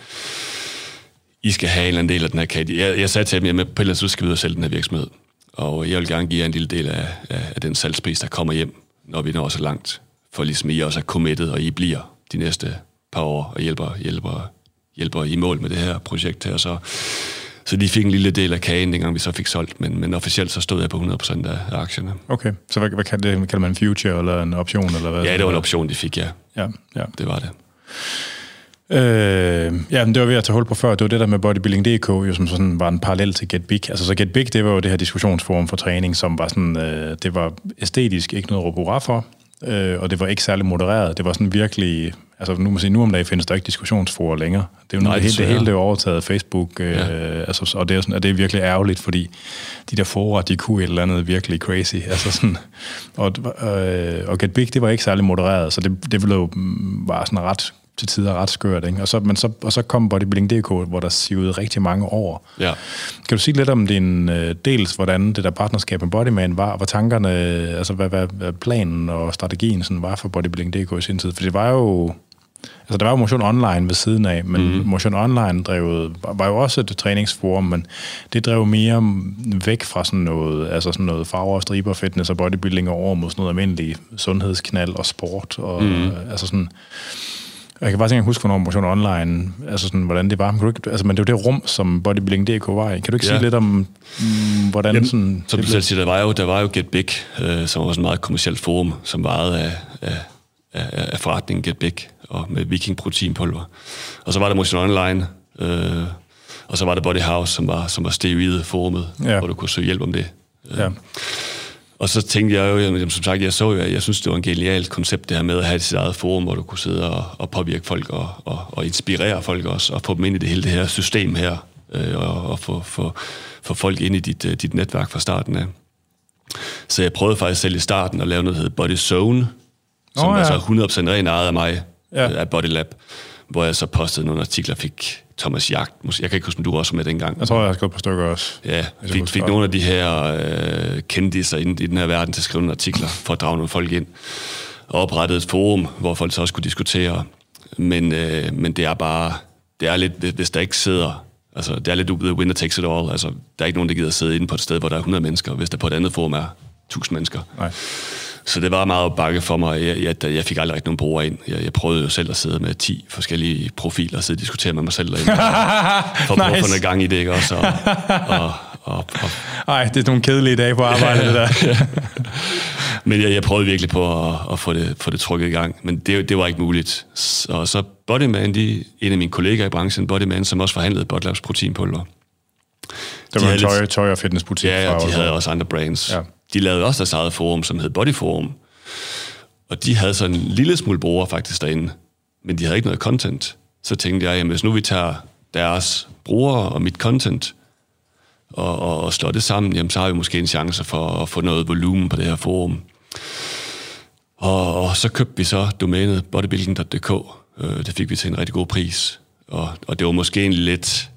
I skal have en eller anden del af den her kage. Jeg, jeg sagde til dem, jamen, på et eller andet skal vi ud og sælge den her virksomhed. Og jeg vil gerne give jer en lille del af, af, af den salgspris, der kommer hjem, når vi når så langt. For ligesom I også er committed, og I bliver de næste par år og hjælper, hjælper, hjælper i mål med det her projekt her. Så så de fik en lille del af kagen, dengang vi så fik solgt, men, men officielt så stod jeg på 100% af, af aktierne. Okay, så hvad, hvad kalder, det, kalder man en future eller en option? Eller hvad? Ja, det var en option, de fik, ja. Ja, ja. Det var det. Øh, ja, men det var ved at tage hul på før. Det var det der med Bodybuilding.dk, jo, som sådan var en parallel til Get Big. Altså, så Get Big, det var jo det her diskussionsforum for træning, som var sådan, øh, det var æstetisk ikke noget at for, øh, og det var ikke særlig modereret. Det var sådan virkelig altså nu, må sige, nu om dagen findes der ikke diskussionsforer længere. Det er jo Nej, det, hele, det hele det er overtaget af Facebook, øh, ja. altså, og det er, sådan, og det er virkelig ærgerligt, fordi de der forer, de kunne et eller andet virkelig crazy. Altså sådan, og, øh, og Get Big, det var ikke særlig modereret, så det, det blev, var sådan ret til tider ret skørt. Ikke? Og, så, men så, og så kom Bodybuilding.dk, hvor der sivede rigtig mange år. Ja. Kan du sige lidt om din øh, dels, hvordan det der partnerskab med Bodyman var, og hvad tankerne, altså hvad, hvad, hvad planen og strategien sådan var for Bodybuilding.dk i sin tid? For det var jo Altså, der var jo Motion Online ved siden af, men mm. Motion Online drevet, var jo også et træningsforum, men det drev mere væk fra sådan noget, altså sådan noget farver, striber, fitness og bodybuilding over mod sådan noget almindelig sundhedsknald og sport. Og, mm. altså sådan, jeg kan bare ikke huske, hvornår Motion Online, altså sådan, hvordan det var. Men, ikke, altså, men det var det rum, som Bodybuilding.dk var i. Kan du ikke ja. sige lidt om, mm, hvordan Jamen, sådan... Som du selv siger, der var jo, der var jo Get Big, øh, som var sådan et meget kommersielt forum, som varede af, af, af, af forretningen Get Big og med Viking proteinpulver. Og så var der Motion Online, øh, og så var der Body House, som var, som var steroid forumet, ja. hvor du kunne søge hjælp om det. Ja. Og så tænkte jeg jo, jamen, som sagt, jeg så jo, jeg synes, det var en genialt koncept, det her med at have sit eget forum, hvor du kunne sidde og, og påvirke folk og, og, og inspirere folk også, og få dem ind i det hele det her system her, øh, og, og få, få, få folk ind i dit, uh, dit netværk fra starten af. Så jeg prøvede faktisk selv i starten at lave noget, der hedder Body Zone, som oh, ja. var så 100% ren ejet af mig, ja. af Body Lab, hvor jeg så postede nogle artikler, fik Thomas Jagt, jeg kan ikke huske, om du også med dengang. Jeg tror, jeg har skrevet på stykker også. Ja, fik, fik nogle af de her øh, kendiser i, i den her verden til at skrive nogle artikler, for at drage nogle folk ind. Og oprettede et forum, hvor folk så også kunne diskutere. Men, øh, men det er bare, det er lidt, hvis der ikke sidder Altså, det er lidt the winner takes it all. Altså, der er ikke nogen, der gider sidde inde på et sted, hvor der er 100 mennesker, hvis der på et andet forum er 1000 mennesker. Nej. Så det var meget bakke for mig. Jeg, jeg, jeg fik aldrig rigtig nogen brugere ind. Jeg, jeg prøvede jo selv at sidde med 10 forskellige profiler og sidde og diskutere med mig selv derinde. for at få noget gang i det, ikke også? Og, og, og, og, Ej, det er nogle kedelige dage på arbejde, det der. Men jeg, jeg prøvede virkelig på at, at få, det, få det trykket i gang, men det, det var ikke muligt. Og så Bodyman, de, en af mine kollegaer i branchen, Bodyman, som også forhandlede Bodlabs proteinpulver. Det var de en tøj, tøj- og fitnessbutik. Ja, ja, de havde også andre brands. Ja de lavede også deres eget forum, som hed Body Forum. Og de havde sådan en lille smule brugere faktisk derinde, men de havde ikke noget content. Så tænkte jeg, jamen hvis nu vi tager deres brugere og mit content, og, og, og slår det sammen, jamen så har vi måske en chance for at få noget volumen på det her forum. Og, og så købte vi så domænet bodybuilding.dk. Øh, det fik vi til en rigtig god pris. Og, og det var måske en lidt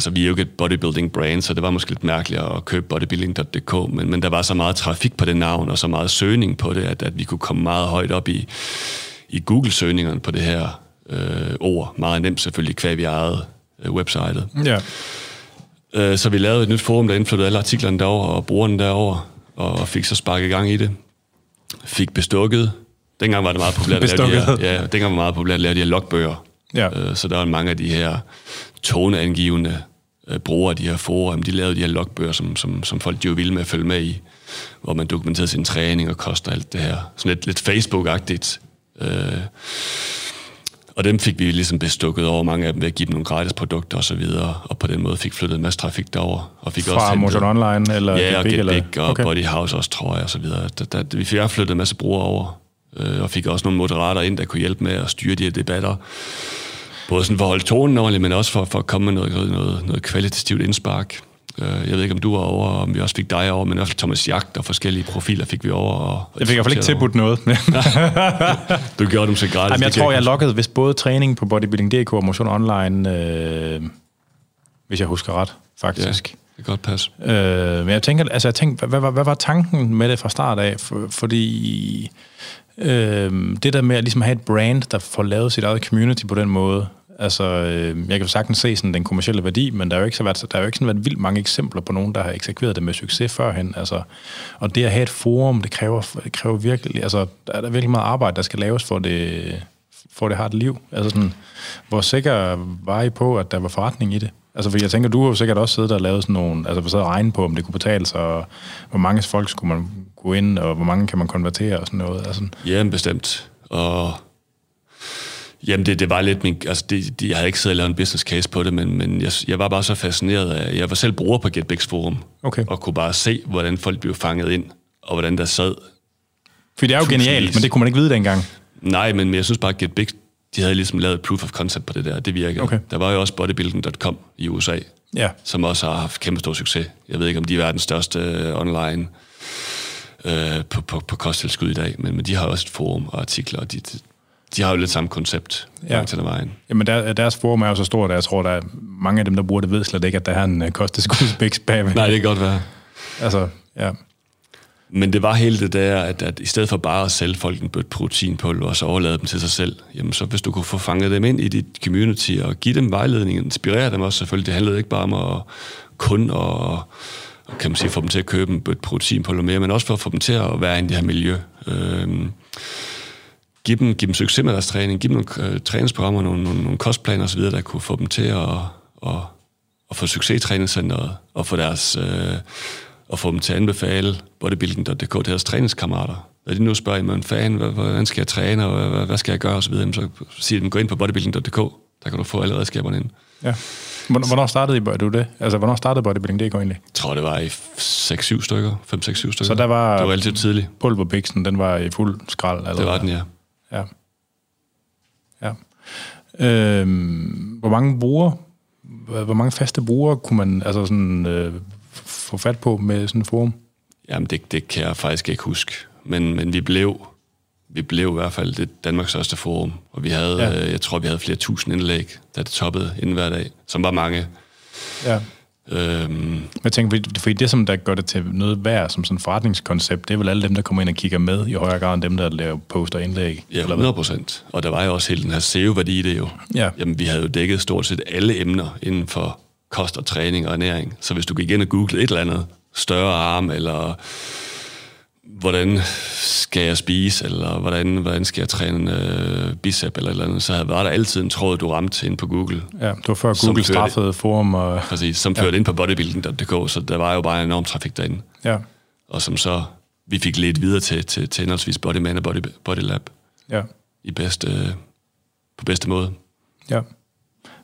altså vi er jo ikke et bodybuilding brand, så det var måske lidt mærkeligt at købe bodybuilding.dk, men, men der var så meget trafik på det navn, og så meget søgning på det, at, at vi kunne komme meget højt op i, i Google-søgningerne på det her øh, ord. Meget nemt selvfølgelig, kvæg vi ejede øh, websitet. Ja. Øh, så vi lavede et nyt forum, der indflyttede alle artiklerne derover og brugerne derover og fik så sparket i gang i det. Fik bestukket. Dengang var det meget populært at lave de her, ja, dengang var det meget populært at lave de her logbøger Ja. Øh, så der var mange af de her toneangivende brugere af de her forum, de lavede de her logbøger, som, som, som folk de jo ville med at følge med i, hvor man dokumenterede sin træning og kost og alt det her. Sådan lidt, lidt Facebook-agtigt. Øh, og dem fik vi ligesom bestukket over mange af dem ved at give dem nogle gratis produkter og så videre, og på den måde fik flyttet en masse trafik derover og fik Fra også hentet- Motion Online eller Ja, og Get Big, eller? Big og okay. Body House også, tror jeg, og så videre. Der, der, vi fik flyttet en masse brugere over, øh, og fik også nogle moderater ind, der kunne hjælpe med at styre de her debatter. Både sådan for at holde tonen ordentligt, men også for, for at komme med noget, noget, noget kvalitativt indspark. Øh, Jeg ved ikke, om du var over, om vi også fik dig over, men fald Thomas Jagt og forskellige profiler fik vi over. Og, Jeg fik i hvert fald ikke tilbudt noget. Du gjorde dem så gratis. Jamen, jeg tror, jeg loggede vist både træning på Bodybuilding.dk og Motion Online, øh, hvis jeg husker ret, Ja, faktisk. det kan godt passe. Øh, men jeg tænker, altså jeg tænkte, hvad, hvad, hvad var tanken med det fra start af? For, fordi øh, det der med at ligesom have et brand, der får lavet sit eget community på den måde, altså øh, jeg kan sagtens se sådan den kommercielle værdi, men der er jo ikke så været, der er jo ikke sådan været vildt mange eksempler på nogen, der har eksekveret det med succes førhen. Altså, og det at have et forum, det kræver, det kræver virkelig, altså der er der virkelig meget arbejde, der skal laves for det, for det har et liv. Altså sådan, hvor sikker var I på, at der var forretning i det? Altså, fordi jeg tænker, du har jo sikkert også siddet og lavet sådan nogle, altså siddet og regnet på, om det kunne betale sig, og hvor mange folk skulle man gå ind, og hvor mange kan man konvertere og sådan noget. Altså, Ja, bestemt. Og jamen, det, det var lidt min... Altså, det, det, jeg havde ikke siddet og lavet en business case på det, men, men jeg, jeg var bare så fascineret af... Jeg var selv bruger på GetBix Forum, Okay. og kunne bare se, hvordan folk blev fanget ind, og hvordan der sad... for det er jo Tusindvis. genialt, men det kunne man ikke vide dengang. Nej, men, men jeg synes bare, at GetBix, de havde ligesom lavet proof of concept på det der. Det virkede. Okay. Der var jo også bodybuilding.com i USA, Ja, som også har haft kæmpe stor succes. Jeg ved ikke, om de er verdens største øh, online øh, på, på, på kosttilskud i dag, men, men de har også et forum og artikler, og de, de, har jo lidt samme koncept Ja. ja. til vejen. Jamen der, deres forum er jo så stort, at jeg tror, der er mange af dem, der bruger det, ved slet ikke, at der er en uh, kosteskudsbæks bagved. Nej, det kan godt være. Altså, ja. Men det var hele det der, at, at i stedet for bare at sælge folk en bødt proteinpulver og så overlade dem til sig selv, jamen så hvis du kunne få fanget dem ind i dit community og give dem vejledning, inspirere dem også selvfølgelig, det handlede ikke bare om at kun og, og kan man sige, få dem til at købe en bødt proteinpulver mere, men også for at få dem til at være i det her miljø. Øhm, give dem, give dem succes med deres træning, give dem nogle øh, træningsprogrammer, nogle, nogle, nogle kostplaner osv., der kunne få dem til at, at, at få succes i træningscenteret, og få deres... Øh, og få dem til at anbefale bodybuilding.dk til deres træningskammerater. Når de nu spørger, jamen, fan, hvordan skal jeg træne, og hvad, hvad skal jeg gøre, osv., jamen, så siger de, gå ind på bodybuilding.dk, der kan du få alle redskaberne ind. ja. Hvornår startede du det? Altså, hvornår startede Bodybuilding.dk egentlig? Jeg tror, det var i 6-7 stykker, 5-6-7 stykker. Så der var- Det var relativt tidligt. Pulverbiksen, den var i fuld skrald? Eller Det var den, ja. Ja. Ja. Øhm, hvor mange brugere, hvor mange faste brugere kunne man altså sådan, øh, få fat på med sådan et forum? Jamen, det, det kan jeg faktisk ikke huske. Men, men vi blev vi blev i hvert fald det Danmarks største forum, og vi havde, Ja. øh, jeg tror, vi havde flere tusind indlæg, da det toppede inden hver dag, som var mange. Ja. Øhm, jeg tænker, fordi- det, som der gør det til noget værd som sådan et forretningskoncept, det er vel alle dem, der kommer ind og kigger med, i højere grad end dem, der laver poster indlæg. Ja, eller hvad? 100 procent. Og der var jo også hele den her SEO-værdi i det jo. Ja. Jamen, vi havde jo dækket stort set alle emner inden for kost og træning og ernæring. Så hvis du gik ind og googlede et eller andet, større arm, eller hvordan skal jeg spise, eller hvordan, hvordan skal jeg træne øh, bicep, eller eller andet, så var der altid en tråd, du ramte ind på Google. Ja, det var før Google førte- straffede forum. Og, Præcis, som førte ind på bodybuilding.dk, så der var jo bare en enorm trafik derinde. ja, Og som så vi fik ledt videre til, til, til henholdsvis Bodyman og Body, Bodylab ja, i bedste, på bedste måde. ja.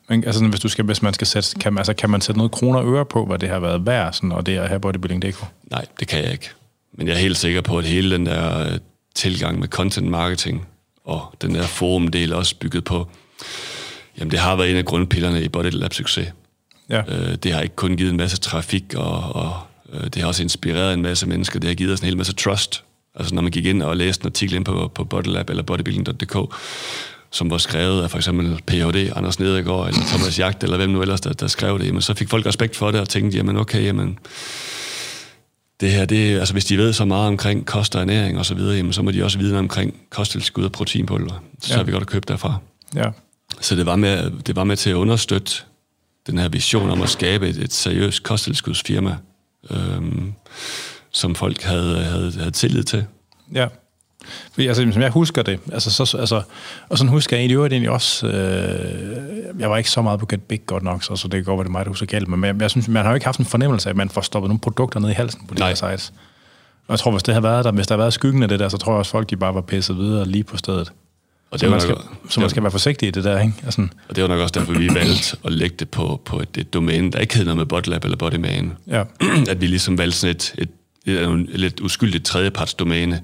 Men altså, hvis, du skal, hvis man skal sætte, kan, altså, kan man sætte noget kroner og øre på, hvad det har været værd, sådan, og det at have bodybuilding.dk? Nej, det kan jeg ikke. Men jeg er helt sikker på, at hele den der øh, tilgang med content marketing og den der forumdel også bygget på, jamen det har været en af grundpillerne i Body Lab succes. Ja, Øh, det har ikke kun givet en masse trafik, og, og øh, det har også inspireret en masse mennesker. Det har givet os en hel masse trust. Altså når man gik ind og læste en artikel ind på, på Bodylab eller bodybuilding.dk, som var skrevet af for eksempel Ph.D. Anders Nedergaard, eller Thomas Jagt, eller hvem nu ellers, der, der skrev det, jamen, så fik folk respekt for det og tænkte, jamen okay, jamen, det her, det, altså hvis de ved så meget omkring kost og ernæring og så videre, jamen, så må de også vide noget omkring kosttilskud og proteinpulver. Så Ja. har vi godt at købe derfra. ja, Så det var, med, det var med til at understøtte den her vision om at skabe et, et seriøst kosttilskudsfirma, øhm, som folk havde, havde, havde tillid til. ja. Altså, som jeg husker det, altså, så, altså, og sådan husker jeg egentlig, egentlig også, øh, jeg var ikke så meget på Get Big godt nok, så, så det kan godt være, det er mig, der husker galt, men jeg, jeg synes, man har jo ikke haft en fornemmelse af, at man får stoppet nogle produkter ned i halsen på de her sites. Og jeg tror, hvis det havde været der, hvis der havde været skyggen af det der, så tror jeg også, folk de bare var pisset videre lige på stedet. Og Så det, var man, skal, nok, så man skal være forsigtig i det der, ikke? Altså, og det var nok også derfor, vi valgte at lægge det på, på et, et domæne, der ikke hed noget med Bodlab eller Bodyman. ja. at vi ligesom valgte sådan et, et, et, et, et lidt uskyldigt tredjepartsdomæne,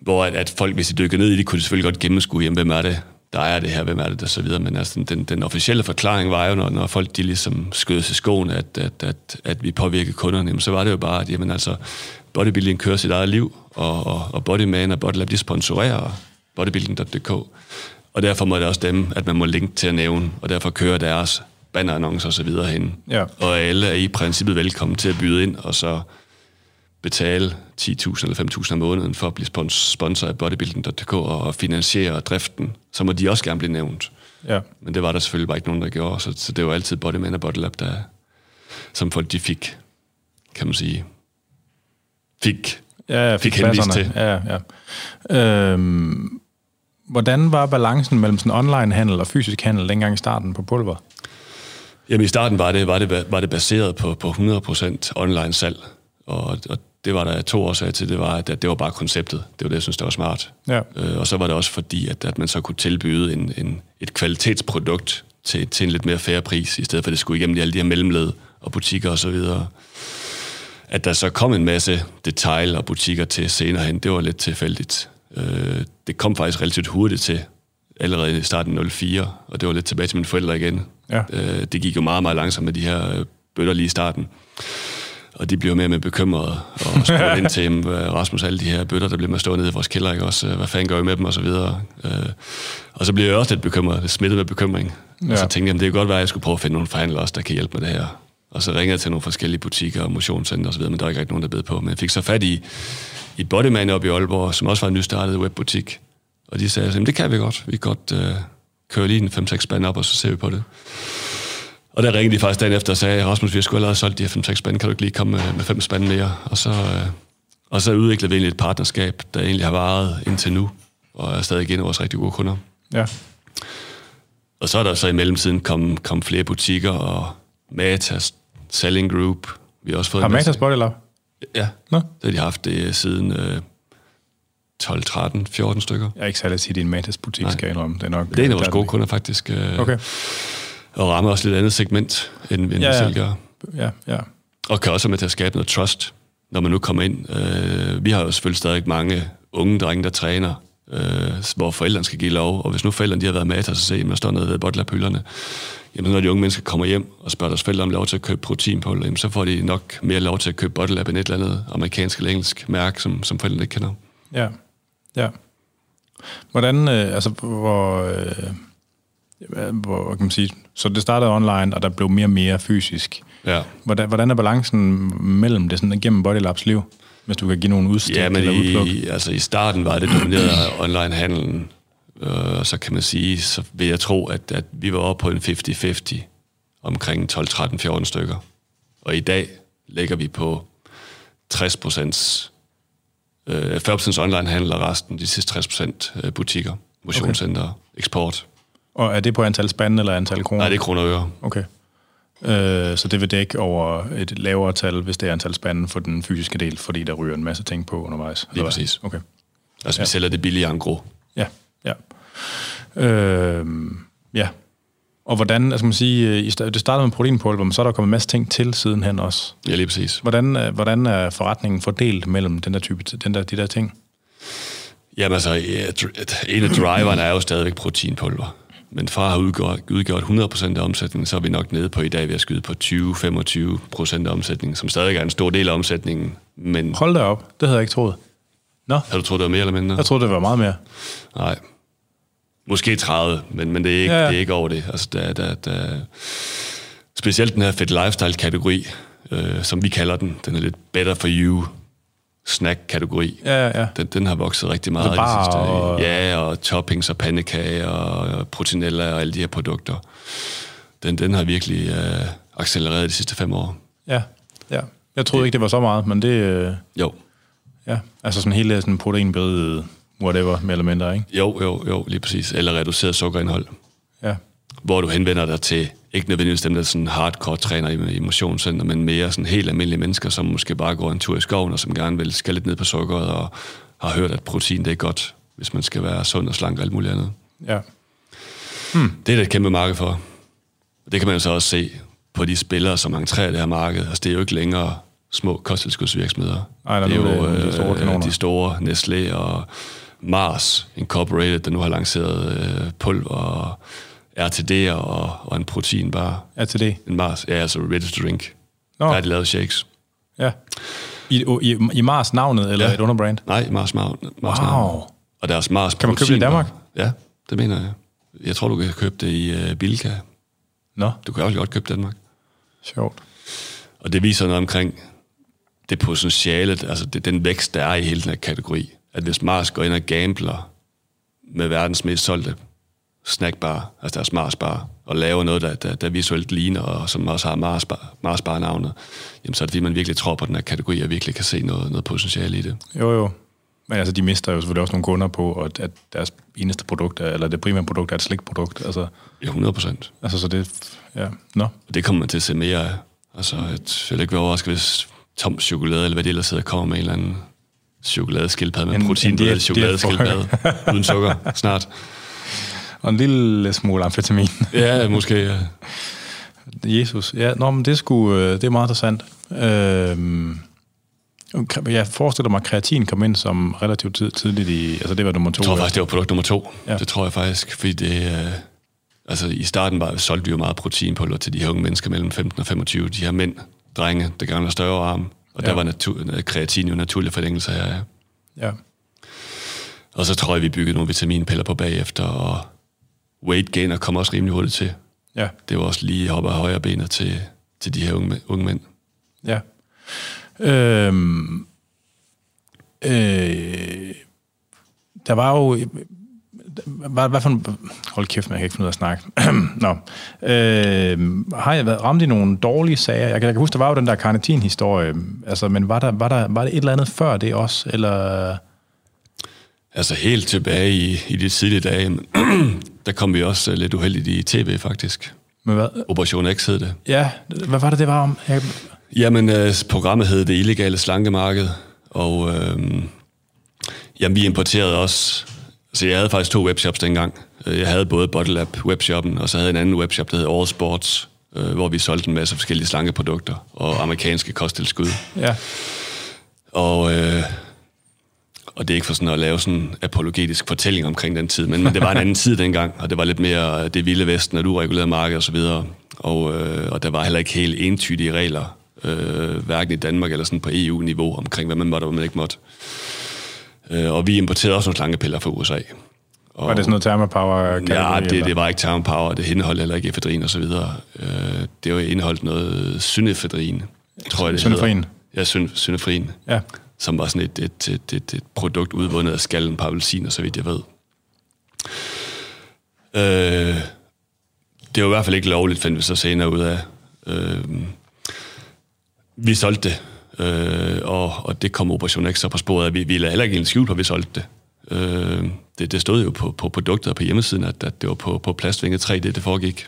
hvor at, at folk, hvis de dykker ned i det, kunne de selvfølgelig godt gennemskue, jamen, hvem er det, der er det her, hvem er det, og så videre. Men altså, den, den officielle forklaring var jo, når, når folk de ligesom skød sig i skoen, at, at, at, at vi påvirkede kunderne, jamen, så var det jo bare, at jamen, altså, bodybuilding kører sit eget liv, og, og, og Bodyman og Bodylab, de sponsorerer bodybuilding.dk. Og derfor må det også dem, at man må linke til at nævne, og derfor kører deres bannerannoncer og så videre hen. Ja. Og alle er i princippet velkommen til at byde ind, og så betale 10.000 eller 5.000 om måneden for at blive spons- sponsor af bodybuilding.dk og finansiere driften. Så må de også gerne blive nævnt. ja. Men det var der selvfølgelig bare ikke nogen, der gjorde, så, så det var altid Bodyman og Bodylab, der, som folk de fik, kan man sige, fik. Ja, jeg Fik fik henvist til. Ja, ja. Øhm, hvordan var balancen mellem sådan online-handel og fysisk handel dengang i starten på pulver? Jamen i starten var det, var det, var det baseret på, på 100% online salg, og, og det var der to årsager til, det var, at det var bare konceptet. Det var det, jeg synes, det var smart. Ja. Øh, og så var det også fordi, at, at man så kunne tilbyde en, en, et kvalitetsprodukt til, til en lidt mere færre pris, i stedet for at det skulle igennem alle de her mellemled og butikker og så videre. At der så kom en masse detail og butikker til senere hen, det var lidt tilfældigt. Øh, det kom faktisk relativt hurtigt til, allerede i starten af 04, og det var lidt tilbage til mine forældre igen. Ja. Øh, det gik jo meget, meget langsomt med de her bøtter lige i starten. Og de blev mere mere bekymrede og spurgte ind til, jamen, hvad- Rasmus, alle de her bøtter, der bliver med stå nede i vores kælder, ikke også? Hvad fanden gør I med dem, og så videre. Øh, og så blev jeg også lidt bekymret, lidt smittet med bekymring. Ja. Og så tænkte jeg, jamen, det kan godt være, at jeg skulle prøve at finde nogle forhandlere også, der kan hjælpe med det her. Og så ringede jeg til nogle forskellige butikker og motionscenter og så videre, men der var ikke rigtig nogen, der bed på. Men jeg fik så fat i, i Bodyman op i Aalborg, som også var en nystartet webbutik. Og de sagde, jamen, det kan vi godt. Vi kan godt øh, køre lige en 5-6 spand op, og så ser vi på det. Og der ringede de faktisk dagen efter og sagde, Rasmus, vi har sgu allerede solgt de her 5-6 spande, kan du ikke lige komme med, med 5 spande mere? Og så, øh, og så udviklede vi egentlig et partnerskab, der egentlig har varet indtil nu, og er stadig en af vores rigtig gode kunder. Ja. Og så er der så i mellemtiden kommet kom flere butikker, og Matas, Selling Group. Vi har også fået Har Matas Body Lab? Ja, Nå? det har de haft det siden øh, 12, 13, 14 stykker. Jeg er ikke særlig tit i en Matas butik, skal jeg indrømme. Det er nok... Det er en af vores der gode det. kunder faktisk, øh, Okay. Og rammer også lidt andet segment, end, end Ja, vi ja. selv gør. Ja, ja. Og kan også være med til at skabe noget trust, når man nu kommer ind. Øh, vi har jo selvfølgelig stadig mange unge drenge, der træner, øh, hvor forældrene skal give lov. Og hvis nu forældrene de har været med til at se, at man står nede ved bottlerpylderne, jamen når de unge mennesker kommer hjem og spørger deres forældre om lov til at købe proteinpulver, jamen så får de nok mere lov til at købe Bottlab end et eller andet amerikansk eller engelsk mærke, som, som forældrene ikke kender. Ja, ja. Hvordan, øh, altså, hvor, øh, hvor, kan man sige, så det startede online, og der blev mere og mere fysisk. Ja. Hvordan, hvordan er balancen mellem det sådan gennem Bodylabs liv, hvis du kan give nogle udstik Ja, men eller udpluk? i, altså i starten var det domineret af online-handelen, øh, så kan man sige, så vil jeg tro, at, at vi var oppe på en 50-50, omkring 12, 13, 14 stykker. Og i dag ligger vi på 60 procent, øh, 40 procent online-handel, og resten, de sidste 60 procent øh, butikker, motionscenter, okay. eksport. Og er det på antal spande eller antal kroner? Nej, det er kroner og øre. Okay. Øh, så det vil dække over et lavere tal, hvis det er antal spande for den fysiske del, fordi der ryger en masse ting på undervejs? hvad? præcis. Okay. Altså, Ja. vi sælger det billige angro. Ja, ja. Øh, ja. Og hvordan, altså man sige, øh, det startede med proteinpulver, men så er der kommet en masse ting til sidenhen også. Ja, lige præcis. Hvordan, øh, hvordan er forretningen fordelt mellem den der type, den der, de der ting? Jamen altså, en af driverne er jo stadigvæk proteinpulver. Men at have udgjort, udgjort 100% af omsætningen, så er vi nok nede på i dag ved at skyde på 20-25% af omsætningen, som stadig er en stor del af omsætningen. Men Hold da op, det havde jeg ikke troet. Nå, har du troet, det var mere eller mindre? jeg troede, det var meget mere. Nej. Måske 30, men, men det, er ikke, Ja, ja, det er ikke over det. Altså, der, der, der, specielt den her fit lifestyle-kategori, øh, som vi kalder den, den er lidt better for you snack-kategori. Ja, ja, ja. Den, den har vokset rigtig meget. Altså i bar det sidste. og- Ja, og toppings og pandekager og proteinella og alle de her produkter. Den, den har virkelig øh, accelereret de sidste fem år. Ja, ja. Jeg troede ikke, det var så meget, men det... Øh, Jo. Ja, altså sådan hele sådan proteinberiget, whatever, mere eller mindre, ikke? Jo, jo, jo, lige præcis. Eller reduceret sukkerindhold. Ja, hvor du henvender dig til, ikke nødvendigvis dem, der er sådan hardcore træner i, i motionscenter, men mere sådan helt almindelige mennesker, som måske bare går en tur i skoven, og som gerne vil skal lidt ned på sukkeret, og har hørt, at protein det er godt, hvis man skal være sund og slank og alt muligt andet. ja, Det er der et kæmpe marked for. Og det kan man jo så også se på de spillere, som entrerer det her marked. Altså, det er jo ikke længere små kosttilskudsvirksomheder. Ej, der det er jo det de store øh, kanoner. de store Nestlé og Mars Incorporated, der nu har lanceret øh, pulver og RTD'er og, og en proteinbar. det. En Mars, ja, altså ready to drink. Nå. Der har de lavet shakes. Ja. I, i, i Mars navnet, eller ja. Et underbrand? Nej, Mars, Mars, Mars Wow. Og deres Mars Kan man købe det i. Danmark? Ja, det mener jeg. Jeg tror, du kan købe det i uh, Bilka. Nå, Du kan også godt købe det i Danmark. sjovt. Og det viser noget omkring det potentiale, altså det, den vækst, der er i hele den her kategori. At hvis Mars går ind og gambler med verdens mest solgte snackbar, altså deres Mars-bar, og laver noget, der, der, der visuelt ligner, og som også har Mars-bar, Mars-bar-navnet, jamen så er det fordi, man virkelig tror på den her kategori, og virkelig kan se noget, noget potentiale i det. Jo, jo. Men altså, de mister jo selvfølgelig også nogle kunder på, at, at deres eneste produkt, er, eller det primære produkt, er et slikprodukt. Altså, Ja, 100 procent. altså så det... Ja, nå. Og det kommer man til at se mere af. Altså, et, jeg vil ikke være overrasket, hvis tom chokolade, eller hvad det ellers hedder, kommer med en eller anden chokoladeskildpadde med En- en en diæt- chokoladeskildpadde uden sukker snart. Og en lille smule amfetamin. Ja, måske. Ja. Jesus. Ja, nå, men det, er sgu, øh, det er meget interessant. Øhm, jeg forestiller mig, at kreatin kom ind som relativt tid, tidligt i... Altså, det var nummer to. Jeg tror faktisk, det var produkt nummer to. Ja. Ja. Det tror jeg faktisk, fordi det... Øh, altså, i starten var, solgte vi jo meget proteinpulver til de her unge mennesker mellem 15 og 25. De her mænd, drenge, der gerne større arm. Og Ja. der var natur, kreatin jo naturlig forlængelse af. Ja. Og så tror jeg, vi byggede nogle vitaminpiller på bagefter, og weight gainer kom også rimelig hurtigt til. Ja. Det var også lige hoppe af højre benet til, til de her unge, unge mænd. Ja. Øhm, øh, der var jo... Hvad, hvad for en, hold kæft, man kan ikke finde ud af at snakke. Nå. Øh, har jeg været ramt i nogle dårlige sager? Jeg kan, jeg kan huske, der var jo den der karnitin-historie. Altså, men var der, var, der, var det et eller andet før det også? Eller... Altså helt tilbage i, i de tidlige dage, der kom vi også øh, lidt uheldigt i tv faktisk. Men hvad? Operation X hed det. Ja, hvad var det, det var om? Jeg, Jamen, øh, programmet hed Det Illegale Slankemarked, og øh, jamen, vi importerede også... Altså, jeg havde faktisk to webshops dengang. Øh, Jeg havde både Bottle Lab webshoppen, og så havde jeg en anden webshop, der hed All Sports, øh, hvor vi solgte en masse forskellige slankeprodukter og amerikanske kosttilskud. ja, Og, øh, og det er ikke for sådan at lave sådan en apologetisk fortælling omkring den tid, men, men det var en anden tid dengang, og det var lidt mere øh, det vilde vesten, og du regulerede marked og så videre. Og, øh, og der var heller ikke helt entydige regler, øh, hverken i Danmark eller sådan på EU-niveau, omkring hvad man måtte og hvad man ikke måtte. Øh, og vi importerede også nogle slangepiller fra USA. Og, var det sådan noget thermopower Ja, det, det var ikke termopower, det indeholdt heller ikke efedrin og så videre. Øh, det var indeholdt noget synefedrin, tror jeg det Synefrin? hedder. Ja, syn, synefrin Ja, som var sådan et, et, et, et, et produkt udvundet af skallen på appelsiner, så vidt jeg ved. Øh, det var i hvert fald ikke lovligt, fandt vi så senere ud af. Øh, vi solgte det, øh, og, og det kom Operation X så på sporet af. Vi, vi lagde heller ikke en skjul på, at vi solgte det. Øh, det, det stod jo på, på produktet og på hjemmesiden, at, at det var på, på plastvinget 3, det, det foregik.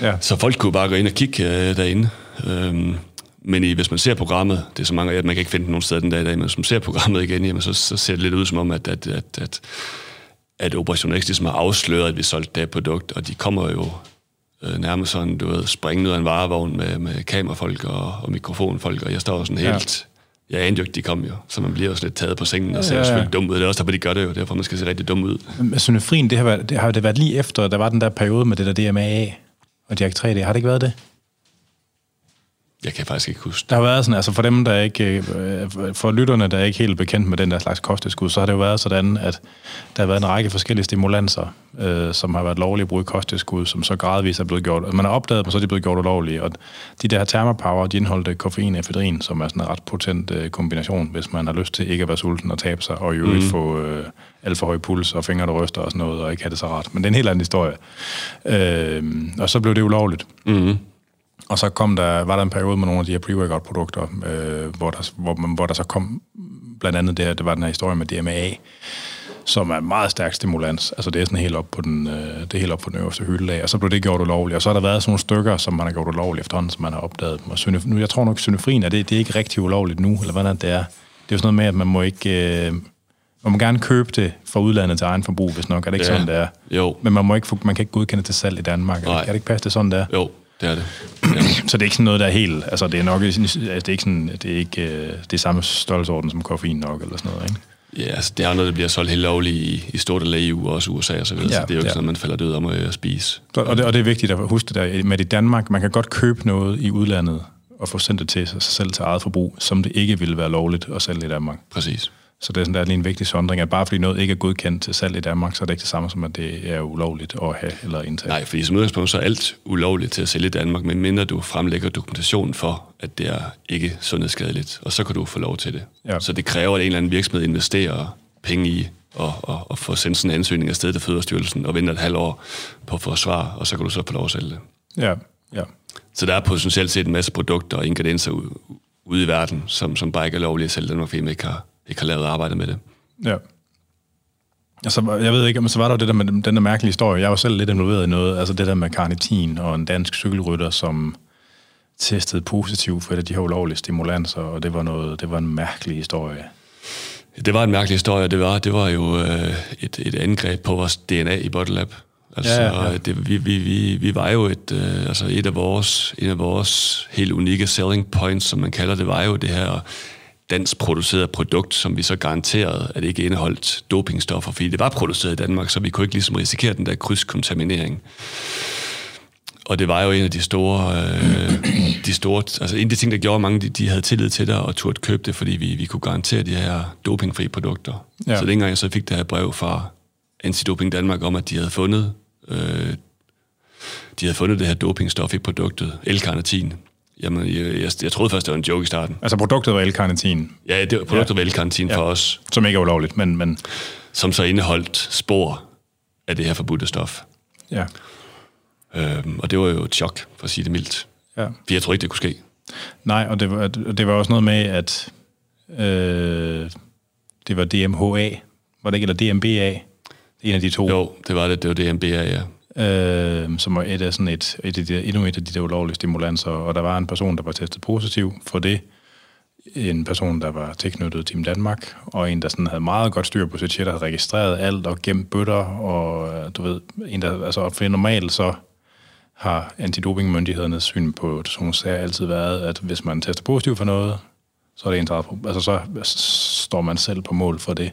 ja. Så folk kunne bare gå ind og kigge øh, derinde. Øhm, men i, hvis man ser programmet, det er så mange, at man kan ikke finde nogen steder den dag i dag, men hvis man ser programmet igen, jamen, så, så ser det lidt ud som om, at, at, at, at, at Operation X ligesom har afsløret, at vi solgte det produkt, og de kommer jo øh, nærmest sådan, du ved, springende ud af en varevogn med, med kamerafolk og, og mikrofonfolk, og jeg står sådan Ja. helt... Jeg anede jo ikke, de kom jo, så man bliver også lidt taget på sengen og ser Ja, ja, ja. selvfølgelig dum ud. Det er også derfor, de gør det jo, derfor man skal se rigtig dum ud. Men Synefrin, det har, været, det har det været lige efter, der var den der periode med det der DMAA og Jack 3D. Har det ikke været det? Jeg kan faktisk ikke huske Der har været sådan, altså for dem, der ikke, øh, for lytterne, der er ikke helt bekendt med den der slags kosttilskud, så har det jo været sådan, at der har været en række forskellige stimulanser, øh, som har været lovlige at bruge i kosttilskud, som så gradvist er blevet gjort. Man har opdaget dem, så er de blevet gjort ulovlige. Og de der thermopower, de indeholdt koffein og efedrin, som er sådan en ret potent øh, kombination, hvis man har lyst til ikke at være sulten og tabe sig, og i øvrigt mm. få øh, alt for høj puls og fingre, der ryster og sådan noget, og ikke have det så rart. Men det er en helt anden historie. Øh, og så blev det ulovligt. mm-hmm. Og så kom der, var der en periode med nogle af de her pre-workout-produkter, øh, hvor, der, hvor, hvor der så kom blandt andet det, det var den her historie med DMA, som er en meget stærk stimulans. Altså det er sådan helt op på den, øh, det er helt op på den øverste hylde af, og så blev det gjort ulovligt. Og så har der været sådan nogle stykker, som man har gjort ulovligt efterhånden, som man har opdaget. Og synef- nu, jeg tror nok, synefrin er det, det er ikke rigtig ulovligt nu, eller hvordan det er. Det er jo sådan noget med, at man må ikke... Øh, man må gerne købe det fra udlandet til egen forbrug, hvis nok. Er det ikke Ja. sådan, det er? Jo. Men man, må ikke, man kan ikke godkende det til salg i Danmark. Er det, kan det ikke passe det sådan, der? Jo, det er det. Ja. Så det er ikke sådan noget, der er helt... Altså, det er nok altså, det er ikke sådan... Det er ikke øh, det er samme størrelsesorden som koffein nok, eller sådan noget, ikke? Ja, altså, det er noget, der bliver solgt helt lovligt i, i stort del af EU, og også USA og så videre, Ja, så det er jo ikke ja. sådan, man falder død om at spise. Så, og, det, og det er vigtigt at huske det der med i Danmark. Man kan godt købe noget i udlandet og få sendt det til sig selv til eget forbrug, som det ikke ville være lovligt at sælge i Danmark. Præcis. Så det er sådan der er lige en vigtig sondring, at bare fordi noget ikke er godkendt til salg i Danmark, så er det ikke det samme som, at det er ulovligt at have eller indtage. Nej, fordi som udgangspunkt så er alt ulovligt til at sælge i Danmark, medmindre du fremlægger dokumentation for, at det er ikke sundhedsskadeligt, og så kan du få lov til det. Ja. Så det kræver, at en eller anden virksomhed investerer penge i og, og, og få sendt sådan en ansøgning afsted til Fødevarestyrelsen og venter et halvt år på at få svar, og så kan du så få lov at sælge det. Ja, ja. Så der er potentielt set en masse produkter og ingredienser ude, ude i verden, som, som bare ikke er lovlige at sælge i Danmark, fordi man ikke har, ikke har lavet arbejde med det. Ja. Altså, jeg ved ikke, men så var der jo det der med den der mærkelige historie. Jeg var selv lidt involveret i noget, altså det der med carnitin og en dansk cykelrytter, som testede positivt for et af de her ulovlige stimulanser, og det var, noget, det var en mærkelig historie. Det var en mærkelig historie, det var. Det var jo øh, et, et angreb på vores DNA i Bottle Lab. Altså, ja, ja. Det, vi, vi, vi, vi var jo et, øh, altså et af vores, en af vores helt unikke selling points, som man kalder det, var jo det her dansk produceret produkt, som vi så garanterede, at det ikke indeholdt dopingstoffer, fordi det var produceret i Danmark, så vi kunne ikke ligesom risikere den der krydskontaminering. Og det var jo en af de store, øh, de store altså en af de ting, der gjorde mange, de, de havde tillid til det og turde købe det, fordi vi, vi kunne garantere de her dopingfri produkter. Ja. Ja. Så dengang jeg så fik det her brev fra Antidoping Danmark om, at de havde fundet, øh, de havde fundet det her dopingstof i produktet, L-carnitin. Jamen, jeg, jeg, jeg troede først, det var en joke i starten. Altså produktet var L-carnitin, Ja, det var produktet Ja. var L-carnitin Ja. for os, som ikke er ulovligt, men, men som så indeholdt spor af det her forbudte stof. ja. Øhm, og det var jo et chok, for at sige det mildt. ja. For jeg tror ikke, det kunne ske. Nej, og det var, det var også noget med, at øh, det var DMHA, var det ikke, eller DMBA, en af de to. Jo, det var det. Det var det, MBA, ja øh, som var et af sådan et, et af de, endnu et af de der ulovlige stimulanser, og der var en person, der var testet positiv for det, en person, der var tilknyttet Team Danmark, og en, der sådan havde meget godt styr på sit shit, og havde registreret alt og gemt bøtter, og øh, du ved, en, der, altså for normalt så har antidopingmyndighedernes syn på sådan nogle sager altid været, at hvis man tester positiv for noget, så er det en. Altså så står man selv på mål for det.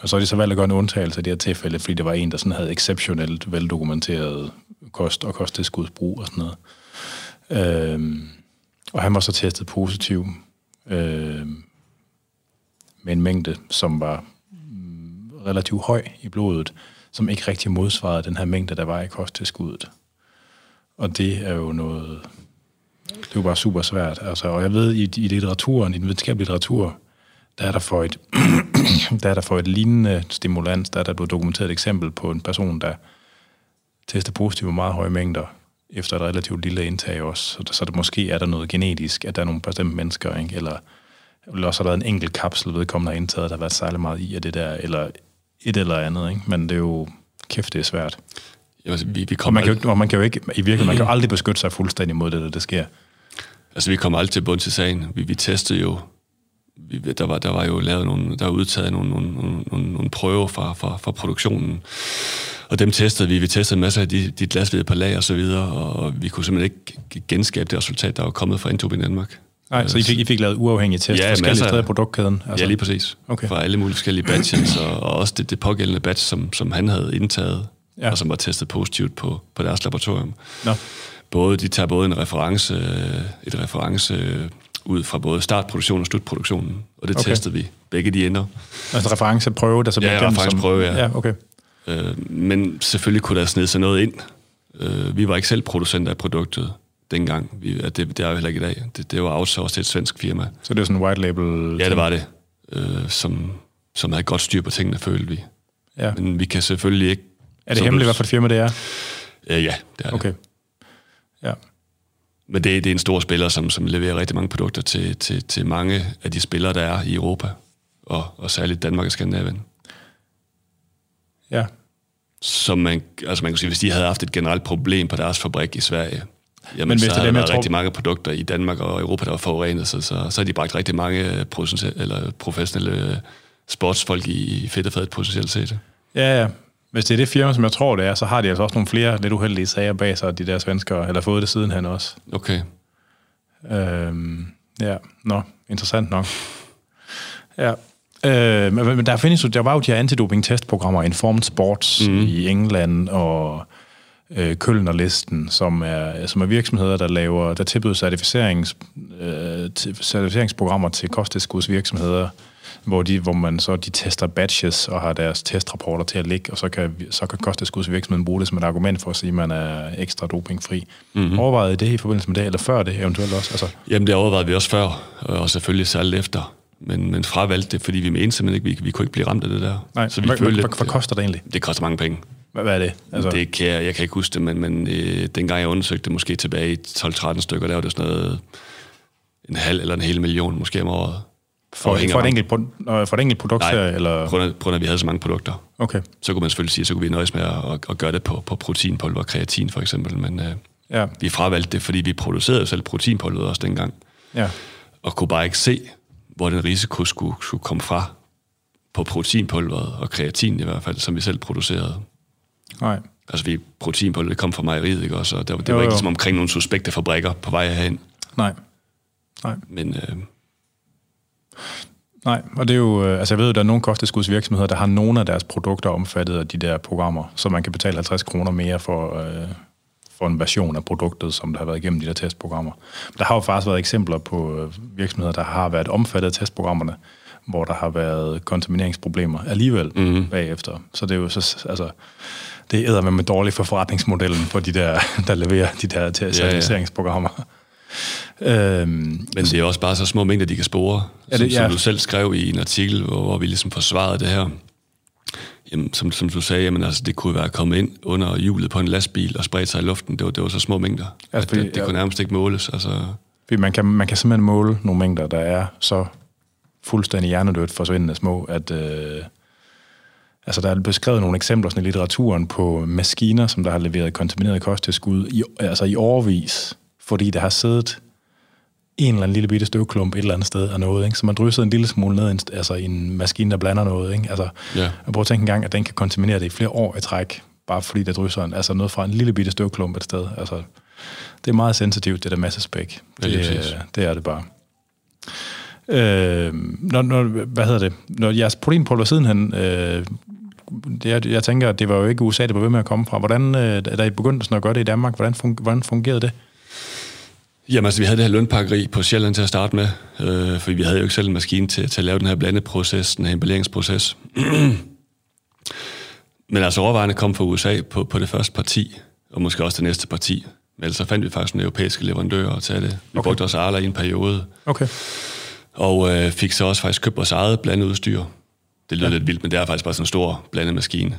Og så har de så valgt at gøre en undtagelse i det her tilfælde, fordi det var en, der sådan havde exceptionelt veldokumenteret kost og kosttilskudsbrug og sådan noget. Øhm, og han var så testet positiv øhm, med en mængde, som var mm, relativt høj i blodet, som ikke rigtig modsvarede den her mængde, der var i kosttilskuddet. Og det er jo noget, det er jo bare super svært. Altså, og jeg ved, i, i litteraturen, i den videnskabelige litteratur, der er der for et, der er der for et lignende stimulans, der er der blevet dokumenteret et eksempel på en person, der tester positivt med meget høje mængder, efter et relativt lille indtag også. Så, der, så der måske er der noget genetisk, at der er nogle bestemte mennesker, ikke? eller eller også har der været en enkelt kapsel, vedkommende har indtaget, der har været særlig meget i af det der, eller et eller andet. Ikke? Men det er jo, kæft, det er svært. Jamen, vi, vi Og kommer man kan, jo, ikke- og man kan jo ikke, i virkeligheden, man kan jo aldrig beskytte sig fuldstændig mod det, der, der sker. Altså, vi kommer aldrig til bund til sagen. Vi, vi testede jo... Der, var, der var jo lavet nogle... Der var udtaget nogle, nogle, nogle, nogle, prøver fra, fra, fra produktionen. Og dem testede vi. Vi testede en masse af de, de glasvede på lag og så videre, og vi kunne simpelthen ikke genskabe det resultat, der var kommet fra Intop i Danmark. Nej, så I fik, I fik lavet uafhængige test Ja, forskellige steder i produktkæden? Altså, ja, lige præcis. Okay. Fra alle mulige forskellige batches, og, og også det, det pågældende batch, som, som han havde indtaget, Ja. ja. og som var testet positivt på, på deres laboratorium. Nå. Både, de tager både en reference, et reference ud fra både startproduktionen og slutproduktionen, og det Okay. okay. testede vi. Begge de ender. Altså referenceprøve, der så bliver Ja, gennem referenceprøve, ja. Ja, okay. Øh, men selvfølgelig kunne der snede sig noget ind. Øh, vi var ikke selv producenter af produktet dengang. Vi, det, det er jo heller ikke i dag. Det, det var outsourced til et svensk firma. Så det er sådan en white label Ja, det var det. Øh, som, som havde godt styr på tingene, følte vi. Ja. Men vi kan selvfølgelig ikke... Er det som hemmeligt, du- hvad for et firma det er? Øh, ja, det er det. Okay. Ja. Men det, det er en stor spiller, som, som leverer rigtig mange produkter til, til, til mange af de spillere, der er i Europa. og, og særligt Danmark og Skandinavien. Ja. Så man, altså man kan sige, hvis de havde haft et generelt problem på deres fabrik i Sverige, jamen Men så havde der været tror- rigtig mange produkter i Danmark og Europa, der var forurenet, så, så, så har de bragt rigtig mange potentielle, eller professionelle sportsfolk i, i fedtefadet potentielt set. Ja, ja. Hvis det er det firma, som jeg tror, det er, så har de altså også nogle flere lidt uheldige sager bag sig, de der svenskere, eller fået det sidenhen også. Okay. Øhm, ja, nå, interessant nok. Ja. Øh, men, der findes jo, der var jo de her antidoping-testprogrammer, Informed Sports mm. i England og øh, Kølnerlisten, som er, som er virksomheder, der laver, der tilbyder certificerings, øh, certificeringsprogrammer til kosttilskudsvirksomheder, hvor, de, hvor man så de tester batches og har deres testrapporter til at ligge, og så kan, så kan kosttilskudsvirksomheden bruge det som et argument for at sige, at man er ekstra dopingfri. Mm-hmm. Overvejede I det i forbindelse med det, eller før det eventuelt også? Altså, Jamen, det overvejede vi også før, og selvfølgelig særligt efter. Men, men fravalgte det, fordi vi mente simpelthen ikke, vi, vi kunne ikke blive ramt af det der. nej, så vi hvad, følte, hvad koster det egentlig? det koster mange penge. Hvad, hvad er det? Altså, det kan jeg, jeg kan ikke huske det, men, men øh, dengang jeg undersøgte det, måske tilbage i 12-13 stykker, der var det sådan noget en halv eller en hel million måske om året. For, Afhænger for, et enkelt, for et enkelt produkt, Nej, eller? på grund, af, på grund af, at vi havde så mange produkter. Okay, Så kunne man selvfølgelig sige, så kunne vi nøjes med at, at, at gøre det på, på proteinpulver og kreatin for eksempel, men øh, ja, vi fravalgte det, fordi vi producerede selv proteinpulveret også dengang, ja. og kunne bare ikke se, hvor den risiko skulle, skulle komme fra på proteinpulveret og kreatin i hvert fald, som vi selv producerede. Nej. Altså, vi proteinpulveret det kom fra mejeriet, ikke også? Og det, var- det Jo, var ikke jo. ligesom omkring nogle suspekte fabrikker på vej herhen. Nej. Nej. Men øh, Nej, og det er jo, øh, altså jeg ved jo, der er nogle kosttilskudsvirksomheder, der har nogle af deres produkter omfattet af de der programmer, så man kan betale 50 kroner mere for, øh, for en version af produktet, som der har været igennem de der testprogrammer. Der har jo faktisk været eksempler på øh, virksomheder, der har været omfattet af testprogrammerne, hvor der har været kontamineringsproblemer alligevel mm. bagefter. Så det er jo så, altså, det æder med med dårligt for forretningsmodellen for de der, der leverer de der til- certificeringsprogrammer. Øhm, Men det er også bare så små mængder, de kan spore. Ja, som, det- som ja. du selv skrev i en artikel, hvor, hvor vi ligesom forsvarede det her. Jamen, som, som du sagde, jamen, altså, det kunne være kommet ind under hjulet på en lastbil og spredt sig i luften. Det var, det var så små mængder. Altså, fordi- det, det kunne nærmest ikke måles. Altså, Fordi man kan, man kan simpelthen måle nogle mængder, der er så fuldstændig hjernedødt forsvindende små, at øh, altså der er beskrevet nogle eksempler sådan i litteraturen på maskiner, som der har leveret kontamineret kosttilskud i, altså i årvis, fordi der har siddet en eller anden lille bitte støvklump et eller andet sted af noget, ikke? så man drysset en lille smule ned i altså en maskine, der blander noget. Ikke? Altså, Ja. og prøv at tænke en gang, at den kan kontaminere det i flere år i træk, bare fordi der drysser en, altså noget fra en lille bitte støvklump et sted. Altså, det er meget sensitivt, det der massespæk. Ja, lige Det, præcis. øh, det er det bare. Øh, når, når, hvad hedder det? Når jeres proteinpulver sidenhen, øh, det, jeg, jeg tænker, at det var jo ikke USA, det var ved med at komme fra. Hvordan, øh, da I begyndte sådan at gøre det i Danmark, hvordan, fun, hvordan fungerede det? Jamen altså, vi havde det her lønpakkeri på Sjælland til at starte med, øh, fordi vi havde jo ikke selv en maskine til, til at lave den her blandeproces, den her emballeringsproces. Men altså, overvejende kom fra USA på, på det første parti, og måske også det næste parti. Men ellers så fandt vi faktisk nogle europæiske leverandører til det. Vi Okay. brugte også Arla i en periode, Okay. og øh, fik så også faktisk købt vores eget blandeudstyr. Det lyder ja. lidt vildt, men det er faktisk bare sådan en stor blandemaskine.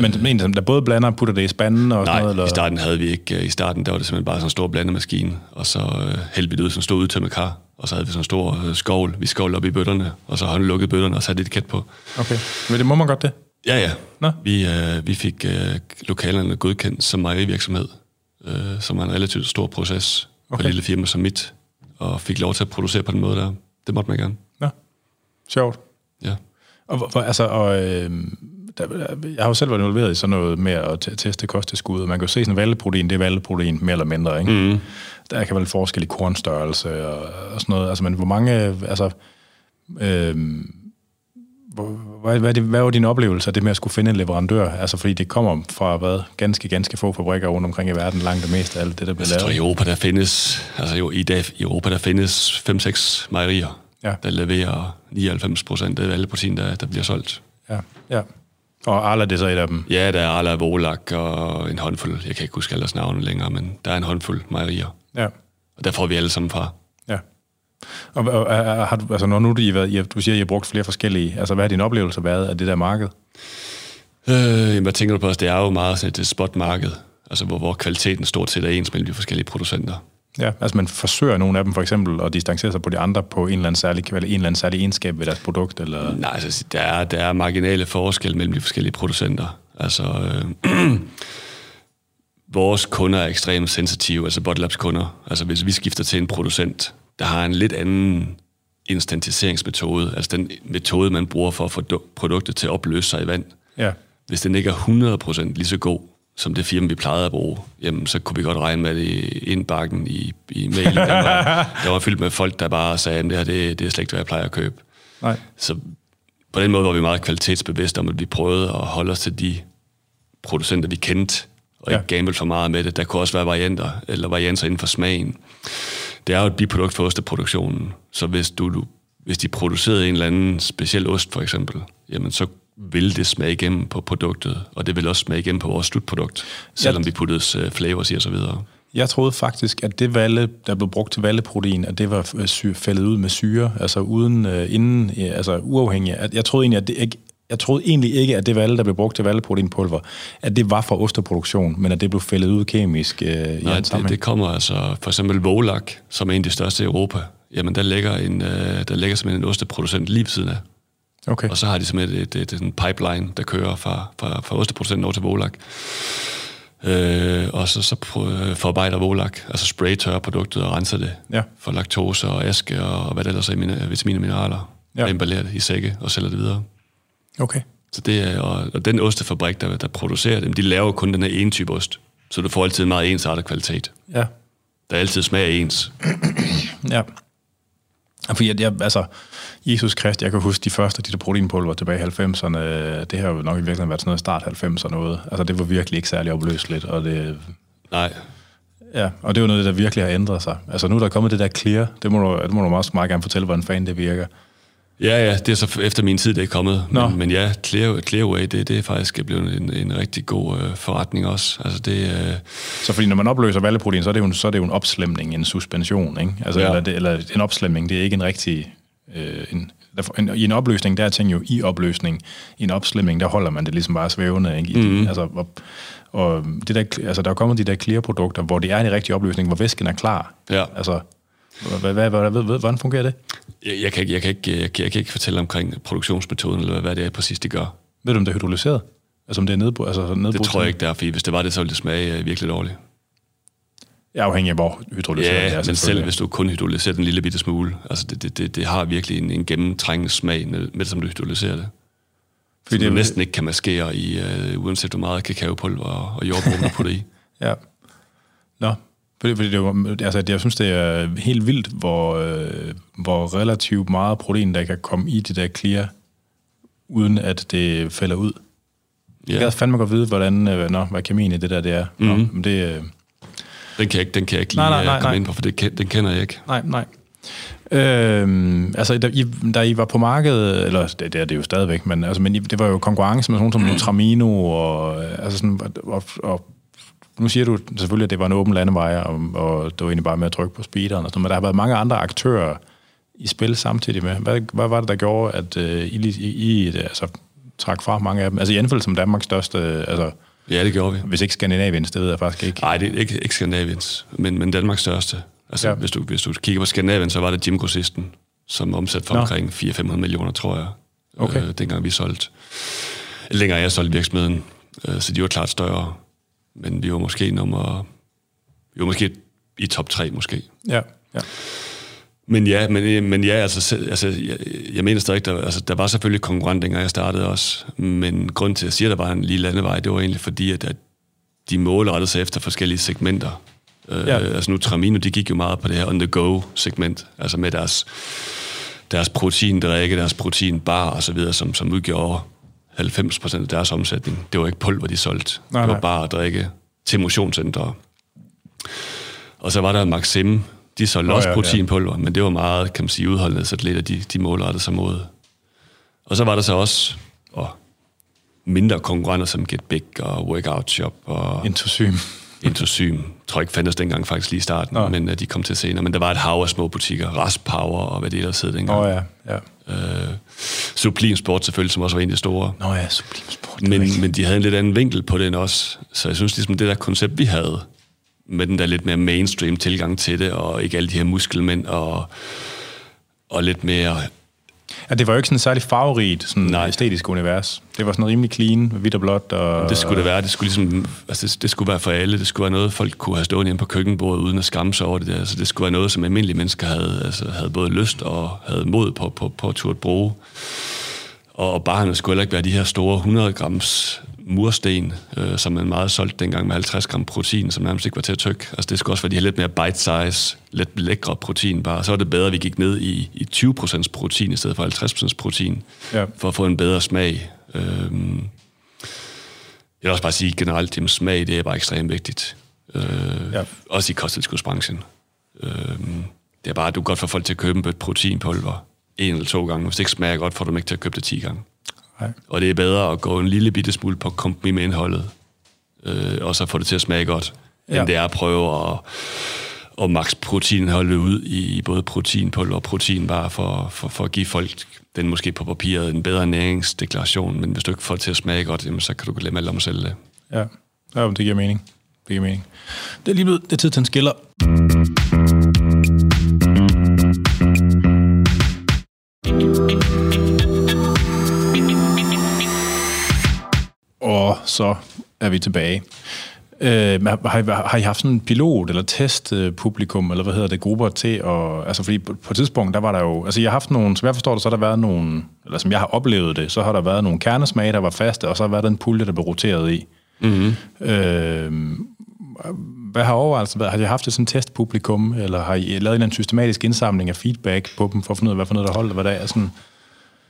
Men men en, der både blander og putter det i spanden og sådan Nej, noget? Eller? i starten havde vi ikke. øh, I starten der var det simpelthen bare sådan en stor blandemaskine, og så øh, hældte vi det ud sådan en stor udtømmet kar, og så havde vi sådan en stor øh, skovl. Vi skovlede op i bøtterne, og så håndlukkede bøtterne og satte etiket på. Okay. Men det må man godt det? Ja, ja. Nå. Vi, øh, vi fik øh, lokalerne godkendt som mejerivirksomhed, øh, som var en relativt stor proces okay. På et lille firma som mit, og fik lov til at producere på den måde der. Det måtte man gerne. Ja. Sjovt. Ja. Og, hvor- altså, og, øh, der, jeg har jo selv været involveret i sådan noget med at te- teste kosttilskud, og man kan jo se sådan valleprotein, det er valleprotein mere eller mindre, ikke? Mm. Der kan være lidt forskel i kornstørrelse og, og sådan noget, altså, men hvor mange, altså, øh, hvad, hvad, det, hvad var din oplevelse af det med at skulle finde en leverandør? Altså, fordi det kommer fra, hvad, ganske, ganske få fabrikker rundt omkring i verden, langt det meste af alt det, der bliver Altså, jeg tror, i lavet. Europa, der findes, altså jo, i dag i Europa, der findes 5-6 mejerier, Ja. der leverer 99 procent af alle protein, der, der bliver solgt. Ja, ja. Og Arla, det er så et af dem. Ja, der er Arla Volak og en håndfuld, jeg kan ikke huske alles navne længere, men der er en håndfuld mejerier, Ja. og der får vi alle sammen fra. Ja. Og, og, og har du, altså når nu I, været- I, du siger, at I har brugt flere forskellige, altså hvad har din oplevelse været af det der marked? Øh, jamen, hvad tænker du på? Altså, det er jo meget sådan et spotmarked, altså hvor, hvor kvaliteten stort set er ens mellem de forskellige producenter. Ja, altså man forsøger nogle af dem for eksempel at distancere sig på de andre på en eller anden særlig, eller en eller anden særlig egenskab ved deres produkt? Eller? Nej, altså, der er, der er marginale forskelle mellem de forskellige producenter. Altså, øh, vores kunder er ekstremt sensitive, altså Botlabs kunder. Altså hvis vi skifter til en producent, der har en lidt anden instantiseringsmetode, altså den metode, man bruger for at få produktet til at opløse sig i vand. Ja. Hvis den ikke er 100% lige så god, som det firma, vi plejede at bruge, jamen, så kunne vi godt regne med i indbakken i, i mailen. Der var, der var fyldt med folk, der bare sagde, at det her det, det er slet ikke, hvad jeg plejer at købe. Nej. Så på den måde var vi meget kvalitetsbevidste om, at vi prøvede at holde os til de producenter, vi kendte, og ikke ja. gamble for meget med det. Der kunne også være varianter, eller varianter inden for smagen. Det er jo et biprodukt for osteproduktionen, så hvis, du, du, hvis de producerede en eller anden speciel ost, for eksempel, jamen så vil det smage igennem på produktet, og det vil også smage igennem på vores slutprodukt, selvom vi puttede flavors i og så videre. Jeg troede faktisk, at det valle, der blev brugt til valleprotein, at det var øh, fældet ud med syre, altså uden, uh, inden, altså uafhængig. Jeg troede egentlig, at det ikke, jeg troede egentlig ikke, at det valle, der blev brugt til valleproteinpulver, at det var fra osteproduktion, men at det blev fældet ud kemisk øh, i Nej, det, det kommer altså, for eksempel Volak, som er en af de største i Europa, jamen der ligger, en, øh, der ligger simpelthen en osteproducent lige ved siden af. Okay. Og så har de simpelthen et, et, et, en pipeline, der kører fra, fra, fra osteproducenten over til Volak. Øh, og så, så forarbejder Volak, altså spraytørrer produktet og renser det ja. for laktose og aske og hvad det ellers er, vitaminer og mineraler. Ja. Og emballerer det i sække og sælger det videre. Okay. Så det er, og, og den ostefabrik, der, der producerer dem, de laver kun den her ene type ost. Så du får altid en meget ensartet kvalitet. Ja. Der er altid smag ens. ja. Fordi jeg, jeg, altså, Jesus Krist, jeg kan huske de første de der proteinpulver tilbage i 90'erne, det har jo nok i virkeligheden været sådan noget start 90'erne noget. Altså det var virkelig ikke særlig opløseligt, og det... Nej. Ja, og det er jo noget, der virkelig har ændret sig. Altså nu er der kommet det der clear, det må du, det må du også meget gerne fortælle, hvordan fanden det virker. Ja, ja, det er så efter min tid, det er kommet. Men, men ja, Clear, Clearway, det, det er faktisk blevet en, en rigtig god øh, forretning også. Altså det, øh... Så fordi når man opløser valleprotein, så er det jo en, så er det jo en opslemning, en suspension, ikke? Altså, ja. eller, det, eller en opslemning, det er ikke en rigtig... Øh, en, en, I en opløsning, der er ting jo i opløsning. I en opslemning, der holder man det ligesom bare svævende, ikke? I, mm-hmm. altså, og, og det der, altså, der er kommet de der clear-produkter, hvor det er en rigtig opløsning, hvor væsken er klar. Ja. Altså, hvad, hvad, hvad, hvad, hvordan fungerer det? Jeg, jeg, kan, jeg, kan ikke, jeg, kan, jeg kan ikke fortælle omkring produktionsmetoden, eller hvad det er præcis, de gør. Ved du, om det er hydrolyseret? Altså om det er nedbrud? Altså nedbrud det tror jeg ikke, der er, fordi hvis det var det, så ville det smage øh, virkelig dårligt. Er afhængig af, hvor hydrolyseret ja, det er. men selv hvis du kun hydrolyserer den lille bitte smule, altså det, det, det, det har virkelig en, en gennemtrængende smag med, med det, som du hydrolyserer det. Fordi det du næsten ikke kan maskere i, uh, uanset hvor meget kakaopulver og jordbrug du putter i. ja. Nå, fordi, fordi det var, altså, jeg synes, det er helt vildt, hvor, øh, hvor relativt meget protein, der kan komme i det der clear, uden at det falder ud. Ja. Jeg kan fandme godt vide, hvordan, øh, nå, hvad kemien i det der det er. Nå, mm-hmm. men det, øh... den, kan jeg ikke, den kan jeg ikke lige nej, nej, nej, komme nej. ind på, for det, den kender jeg ikke. Nej, nej. Øhm, altså, da I, da I var på markedet, eller det, det er det jo stadigvæk, men, altså, men det var jo konkurrence med sådan som Tramino og, øh, altså sådan, og, og nu siger du selvfølgelig, at det var en åben landevej, og, og det var egentlig bare med at trykke på speederen, og sådan, men der har været mange andre aktører i spil samtidig med. Hvad, hvad var det, der gjorde, at uh, I, I, I altså, trak fra mange af dem? Altså Jenfeld som Danmarks største... Altså, ja, det gjorde vi. Hvis ikke Skandinaviens, det ved jeg faktisk ikke. Nej, det er ikke, ikke Skandinaviens, men, men Danmarks største. Altså, ja. hvis, du, hvis du kigger på Skandinavien, så var det Jim Grossisten, som omsat for Nå. omkring 400-500 millioner, tror jeg, okay. øh, dengang vi solgte. Længere jeg solgte virksomheden, øh, så de var klart større men vi var måske nummer... Vi var måske i top 3, måske. Ja, ja. Men ja, men, men ja, altså, altså jeg, jeg mener stadig, der, altså, der var selvfølgelig konkurrent, dengang jeg startede også, men grund til, at jeg siger, at der var en lille landevej, det var egentlig fordi, at, at de målrettede sig efter forskellige segmenter. Øh, ja. Øh, altså nu Tramino, de gik jo meget på det her on-the-go-segment, altså med deres, deres proteindrikke, deres proteinbar og så videre, som, som udgjorde 90% af deres omsætning. Det var ikke pulver, de solgte. Nej, det var nej. bare at drikke til motionscentre. Og så var der Maxim, de solgte oh, også ja, proteinpulver, ja. men det var meget, kan man sige, udholdende atleter, de, de målrettede sig mod. Og så var der så også oh, mindre konkurrenter som Get Big og Workout Shop og... Intosym. Intosym. Jeg tror ikke fandtes dengang faktisk lige i starten, Nå. men uh, de kom til senere. Men der var et hav af små butikker, Rasp Power og hvad det ellers hed dengang. Oh, ja, ja. Øh, Sublim Sport selvfølgelig, som også var en af de store. Nå ja, Sublim Sport. Men, men de havde en lidt anden vinkel på den også. Så jeg synes ligesom, det der koncept, vi havde med den der lidt mere mainstream tilgang til det, og ikke alle de her muskelmænd, og, og lidt mere Ja, det var jo ikke sådan et særligt farverigt sådan Nej. æstetisk univers. Det var sådan rimelig clean, hvidt og blåt. Og, det skulle det være. Det skulle, ligesom, altså det, det skulle være for alle. Det skulle være noget, folk kunne have stået hjemme på køkkenbordet uden at skamme sig over det der. Altså det skulle være noget, som almindelige mennesker havde, altså, havde både lyst og havde mod på, på, på, på at bruge. Og barnet skulle heller ikke være de her store 100 grams mursten, øh, som man meget solgt dengang med 50 gram protein, som nærmest ikke var til at tykke. Altså det skulle også være de her lidt mere bite-size, lidt lækre protein bare. Så var det bedre, at vi gik ned i, i 20% protein i stedet for 50% protein, ja. for at få en bedre smag. Øhm, jeg vil også bare sige generelt, at smag det er bare ekstremt vigtigt. Øh, ja. Også i kosttilskudsbranchen. Øh, det er bare, at du godt får folk til at købe et proteinpulver en eller to gange. Hvis det ikke smager godt, får du dem ikke til at købe det 10 gange. Nej. Og det er bedre at gå en lille bitte smule på kompromis med indholdet, øh, og så få det til at smage godt, ja. end det er at prøve at, at max proteinholdet ud i både proteinpulver og proteinbar for, for, for at give folk den måske på papiret en bedre næringsdeklaration, men hvis du ikke får det til at smage godt, jamen, så kan du glemme alt om at sælge det. Ja, ja det giver mening. Det giver mening. Det er lige blevet, det er tid til en skiller. Og så er vi tilbage. Øh, har, I, har I haft sådan en pilot eller testpublikum, eller hvad hedder det, grupper til at... Altså, fordi på, på et tidspunkt, der var der jo... Altså, jeg har haft nogle... Som jeg forstår det, så har der været nogle... Eller som jeg har oplevet det, så har der været nogle kernesmage, der var faste, og så har der været en pulje, der blev roteret i. Mm-hmm. Øh, hvad har overvejelsen været? Har I haft et sådan testpublikum, eller har I lavet en eller anden systematisk indsamling af feedback på dem, for at finde ud af, hvad for noget, der holdt, hvad der er sådan...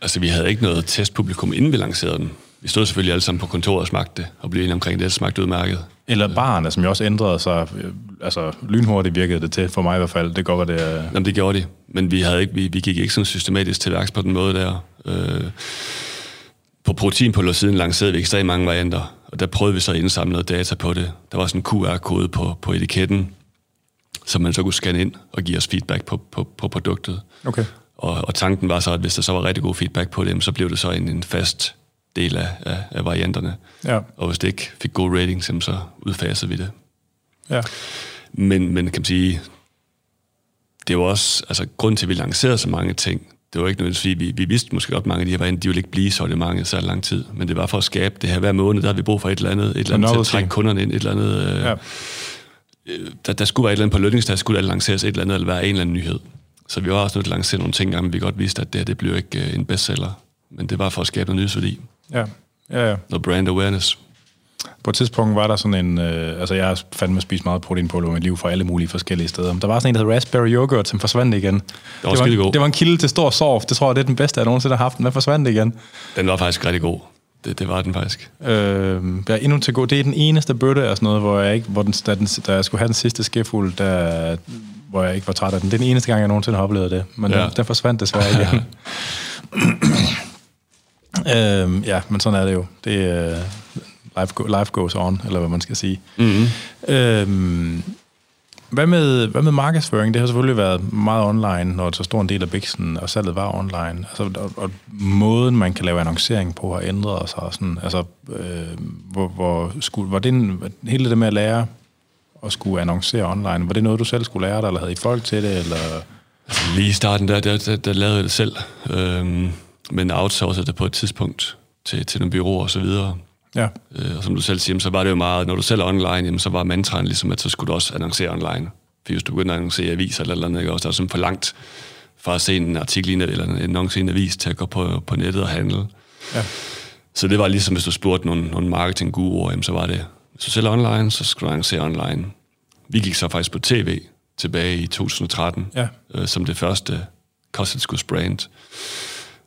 Altså, vi havde ikke noget testpublikum, inden vi lancerede den vi stod selvfølgelig alle sammen på kontoret og smagte det, og blev enige omkring det, det smagte udmærket. Eller barne, som jo også ændrede sig. Altså, lynhurtigt virkede det til, for mig i hvert fald. Det går, hvad det er. Jamen, det gjorde de. Men vi, havde ikke, vi, vi gik ikke sådan systematisk til værks på den måde der. Øh, på proteinpulver siden lancerede vi ekstremt mange varianter, og der prøvede vi så at indsamle noget data på det. Der var sådan en QR-kode på, på etiketten, som man så kunne scanne ind og give os feedback på, på, på produktet. Okay. Og, og tanken var så, at hvis der så var rigtig god feedback på det, så blev det så en, en fast del af, af, af varianterne. Ja. Og hvis det ikke fik gode ratings, så udfaser vi det. Ja. Men, men kan man sige, det var også, altså grund til, at vi lancerede så mange ting, det var ikke nødvendigvis, fordi vi, vi vidste måske godt, mange af de her varianter, de ville ikke blive så mange så lang tid, men det var for at skabe det her hver måned, der har vi brug for et eller andet, et eller andet til at trække kunderne ind, et eller andet, øh, ja. øh, der, der skulle være et eller andet på lønningsdag, skulle der lanceres et eller andet, eller være en eller anden nyhed. Så vi var også nødt til at lancere nogle ting, men vi godt vidste, at det her, det blev ikke øh, en bestseller, men det var for at skabe noget nyhedsværdi. Ja, ja, ja. Noget brand awareness. På et tidspunkt var der sådan en... Øh, altså, jeg har fandme spist meget protein på i mit liv fra alle mulige forskellige steder. Der var sådan en, der hed raspberry yogurt, som forsvandt igen. Det var, det var, god. det var en kilde til stor sorg. Det tror jeg, det er den bedste, jeg nogensinde har haft. Den forsvandt igen. Den var faktisk rigtig god. Det, det var den faktisk. Øh, jeg er endnu til god. Det er den eneste bøtte af sådan noget, hvor jeg ikke, hvor den, da, den, da jeg skulle have den sidste skefuld, der, hvor jeg ikke var træt af den. Det er den eneste gang, jeg nogensinde har oplevet det. Men ja. den, den forsvandt desværre igen. Øhm, ja, men sådan er det jo. Det, uh, life, go, life goes on, eller hvad man skal sige. Mm-hmm. Øhm, hvad med, hvad med markedsføring? Det har selvfølgelig været meget online, når så stor en del af biksen og salget var online. Altså, og, og måden, man kan lave annoncering på, har ændret sig. Sådan, altså, øh, hvor, hvor skulle, var det en, hele det med at lære at skulle annoncere online, var det noget, du selv skulle lære dig, eller havde I folk til det? Eller? Altså, lige i starten, der, der, der, der lavede jeg det selv. Øhm, men outsourcede det på et tidspunkt til, til nogle byråer og så videre. Ja. Øh, og som du selv siger, så var det jo meget, når du selv er online, jamen, så var mantraen ligesom, at så skulle du også annoncere online. For hvis du begynder at annoncere aviser eller noget, ikke, også, der er sådan for langt fra at se en artikel i eller en annonce i en avis til at gå på, på nettet og handle. Ja. Så det var ligesom, hvis du spurgte nogle, nogle marketing jamen, så var det, hvis du sælger online, så skulle du annoncere online. Vi gik så faktisk på tv tilbage i 2013, ja. øh, som det første kosttilskudsbrand.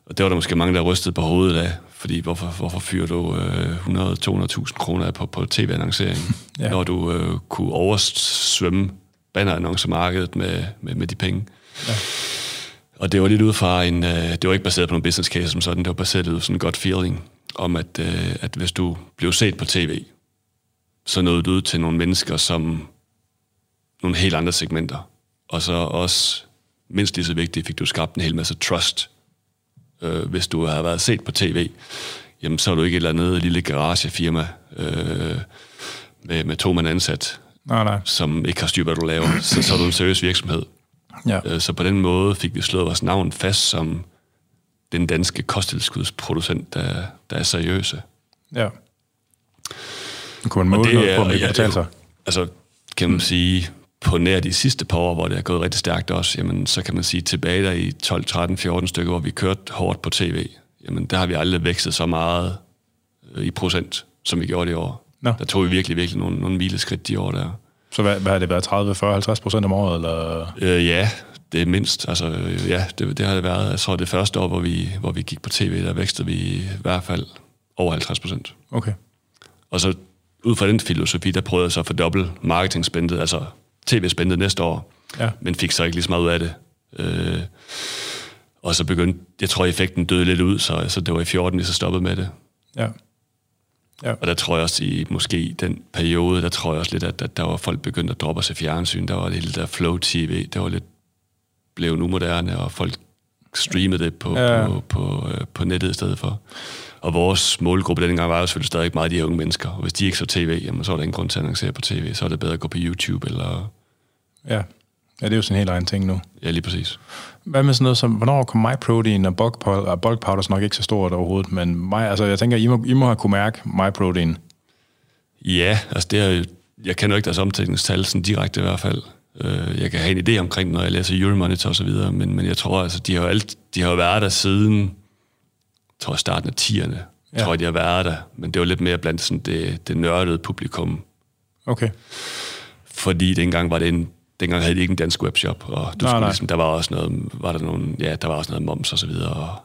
Og det var der måske mange, der rystede på hovedet af, fordi hvorfor, hvorfor fyrer du øh, 100-200.000 kroner på, på tv-annoncering, ja. når du øh, kunne oversvømme bannerannoncemarkedet med, med, med de penge. Ja. Og det var lidt ud fra en, øh, det var ikke baseret på nogen business case som sådan, det var baseret ud sådan en godt feeling, om at, øh, at hvis du blev set på tv, så nåede du ud til nogle mennesker, som nogle helt andre segmenter. Og så også, mindst lige så vigtigt, fik du skabt en hel masse trust øh, hvis du har været set på tv, jamen så er du ikke et eller andet lille garagefirma øh, med, med to mand ansat. Nej, nej. som ikke har styr på, hvad du laver. Så, så er du en seriøs virksomhed. Ja. Øh, Så på den måde fik vi slået vores navn fast som den danske kosttilskudsproducent, der, der er seriøse. ja. Kunne man måle noget på, om det kan betale sig? Altså, kan man sige, på nær de sidste par år, hvor det er gået rigtig stærkt også, jamen, så kan man sige, tilbage der i 12, 13, 14 stykker, hvor vi kørte hårdt på tv, jamen, der har vi aldrig vækstet så meget øh, i procent, som vi gjorde det i år. Nå. Der tog vi virkelig, virkelig nogle, nogle mileskridt de år der. Så hvad, hvad har det været? 30, 40, 50 procent om året? Eller? Øh, ja, det er mindst. Altså, øh, ja, det, det har det været. Jeg tror, det første år, hvor vi, hvor vi gik på tv, der vækstede vi i hvert fald over 50 procent. Okay. Og så ud fra den filosofi, der prøvede jeg så at fordoble marketing-spændet, altså tv-spændet næste år, Ja. men fik så ikke lige så meget ud af det. Øh, og så begyndte, jeg tror, effekten døde lidt ud, så, så det var i 14, vi så stoppede med det. Ja. Ja. Og der tror jeg også, i måske den periode, der tror jeg også lidt, at, at der var folk begyndt at droppe sig fjernsyn. Der var det hele der Flow TV, der var lidt blevet umoderne, og folk streamede det på, Ja. ja. på, på, øh, på nettet i stedet for. Og vores målgruppe dengang var jo selvfølgelig stadig meget de her unge mennesker. Og hvis de ikke så tv, jamen, så var der ingen grund til at annoncere på tv. Så er det bedre at gå på YouTube, eller... Ja. Ja, det er jo sådan en helt egen ting nu. Ja, lige præcis. Hvad med sådan noget som, hvornår kom MyProtein og bulk powder, og bulk powder er nok ikke så stort overhovedet, men mig, altså, jeg tænker, I må, I må have kunne mærke MyProtein. Ja, altså det er jeg kender jo ikke deres omtænkningstal sådan direkte i hvert fald. Øh, Jeg kan have en idé omkring, når jeg læser Euromonitor og så videre, men, men jeg tror altså, de har jo, alt, de har jo været der siden, tror starten af 10'erne, Ja. tror jeg, de har været der, men det var lidt mere blandt sådan det, det nørdede publikum, Okay. fordi dengang var det en, dengang havde de ikke en dansk webshop, og du Nej, skulle nej. ligesom, der var også noget, var der nogle, ja, der var også noget moms og så videre, og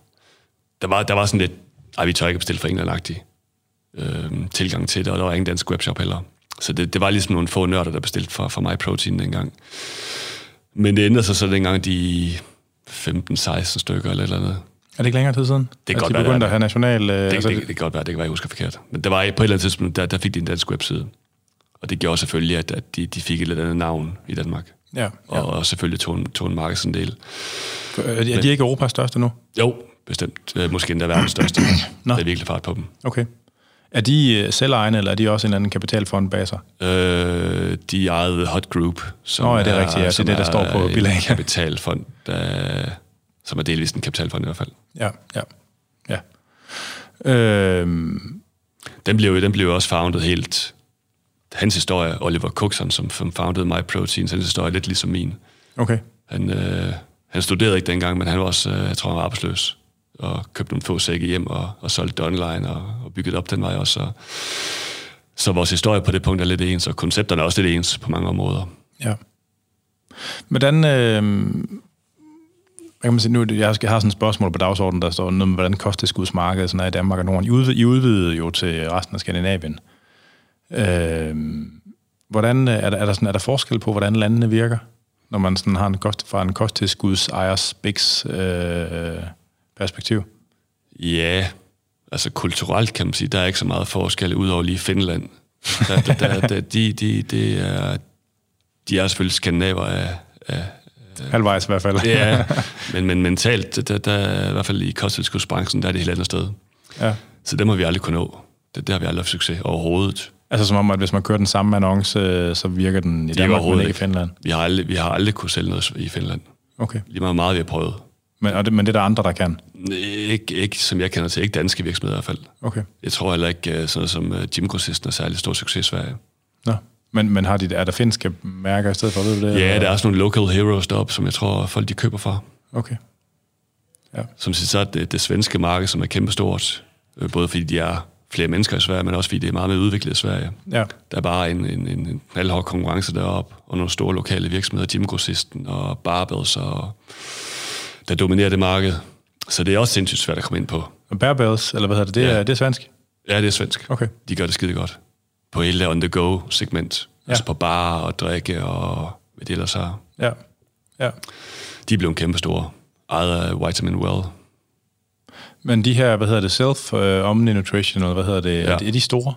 der var, der var sådan lidt, ej, vi tør ikke bestille for england øh, tilgang til det, og der var ingen dansk webshop heller. Så det, det var ligesom nogle få nørder, der bestilte for, for MyProtein dengang. Men det ændrede sig så dengang de 15-16 stykker eller eller andet. Er det ikke længere tid siden? Det kan at godt de være, begyndte det at have national... Øh, Det, altså, det, det, kan godt være, det kan være, jeg husker forkert. Men der var på et eller andet tidspunkt, der, der fik de en dansk webside. Og det gjorde selvfølgelig, at, at de, de fik et lidt andet navn i Danmark. ja, Og, ja. og selvfølgelig tog en, tog en markedsandel. Er de, er de ikke Europas største nu? Jo, bestemt. Øh, Måske endda verdens største. Nå. Der er virkelig fart på dem. Okay. Er de øh, selvejende, eller er de også en eller anden kapitalfond bag sig? Øh, de ejede Hot Group, som Nå, ja, det er rigtigt, ja. Det er det, der står på bilaget. kapitalfond, der, som er delvist en kapitalfond i hvert fald. Ja, ja. ja. Øhm, Den blev, jo- den blev også founded helt... Hans historie, Oliver Cookson, som, som founded MyProtein, hans historie er lidt ligesom min. okay. Han, øh, han studerede ikke dengang, men han var også, øh, jeg tror, han var arbejdsløs. Og købte nogle få sække hjem og, og solgte det online og, og byggede op den vej også. Så, så vores historie på det punkt er lidt ens, og koncepterne er også lidt ens på mange områder. Ja. Hvordan... Øh, kan man sige, nu, jeg skal have sådan et spørgsmål på dagsordenen, der står noget med, hvordan kosttilskudsmarkedet sådan er i Danmark og Norden. I, udvid, I udvidede jo til resten af Skandinavien. Øhm, øh, hvordan er der, er, der sådan, er der forskel på, hvordan landene virker, når man sådan har en kost, fra en kosttilskudsejers biks øh, perspektiv? Ja, altså kulturelt kan man sige, der er ikke så meget forskel, udover lige Finland. Der, der, der, der, de, de, de, er, de er selvfølgelig skandinaver af, af Halvvejs i hvert fald. ja, men, men mentalt, der, der, er i hvert fald i kosttilskudsbranchen, der er det et helt andet sted. ja. Så det må vi aldrig kunne nå. Det, det har vi aldrig haft succes overhovedet. Altså som om, at hvis man kører den samme annonce, øh, så virker den i Danmark, men ikke i. Finland. Vi har aldrig, vi har aldrig kunne sælge noget i Finland. Okay. Lige meget, meget vi har prøvet. Men, og det, men det er der andre, der kan? Ikke, ikke, som jeg kender til, ikke danske virksomheder i hvert fald. Okay. Jeg tror heller ikke, øh, sådan noget som Jim Grossisten er særlig stor succes i Sverige. Nå. Men, men har de, er der finske mærker i stedet for, ved du det? Ja, eller? der er også nogle local heroes deroppe, som jeg tror, folk de køber fra. Okay. Som siger, så er det, det svenske marked, som er kæmpestort. Øh, Både fordi de er flere mennesker i Sverige, men også fordi det er meget mere udviklet i Sverige. Ja. Der er bare en, en, en, en knaldhård konkurrence deroppe, og nogle store lokale virksomheder, Jim Grossisten og Barbells, og der dominerer det marked. Så det er også sindssygt svært at komme ind på. Og Bear Bells, eller hvad hedder det? Det, ja. Ja. er, det er svensk? Ja, det er svensk. Okay. De gør det skide godt. På hele det on-the-go-segment. Ja. Ja. Altså på bar og drikke og hvad det ellers er. Ja. Ja. De er blevet kæmpe store. Ejet af Vitamin Well. Men de her, hvad hedder det, Self uh, Omni Nutrition, eller hvad hedder det, ja. Er, de- store?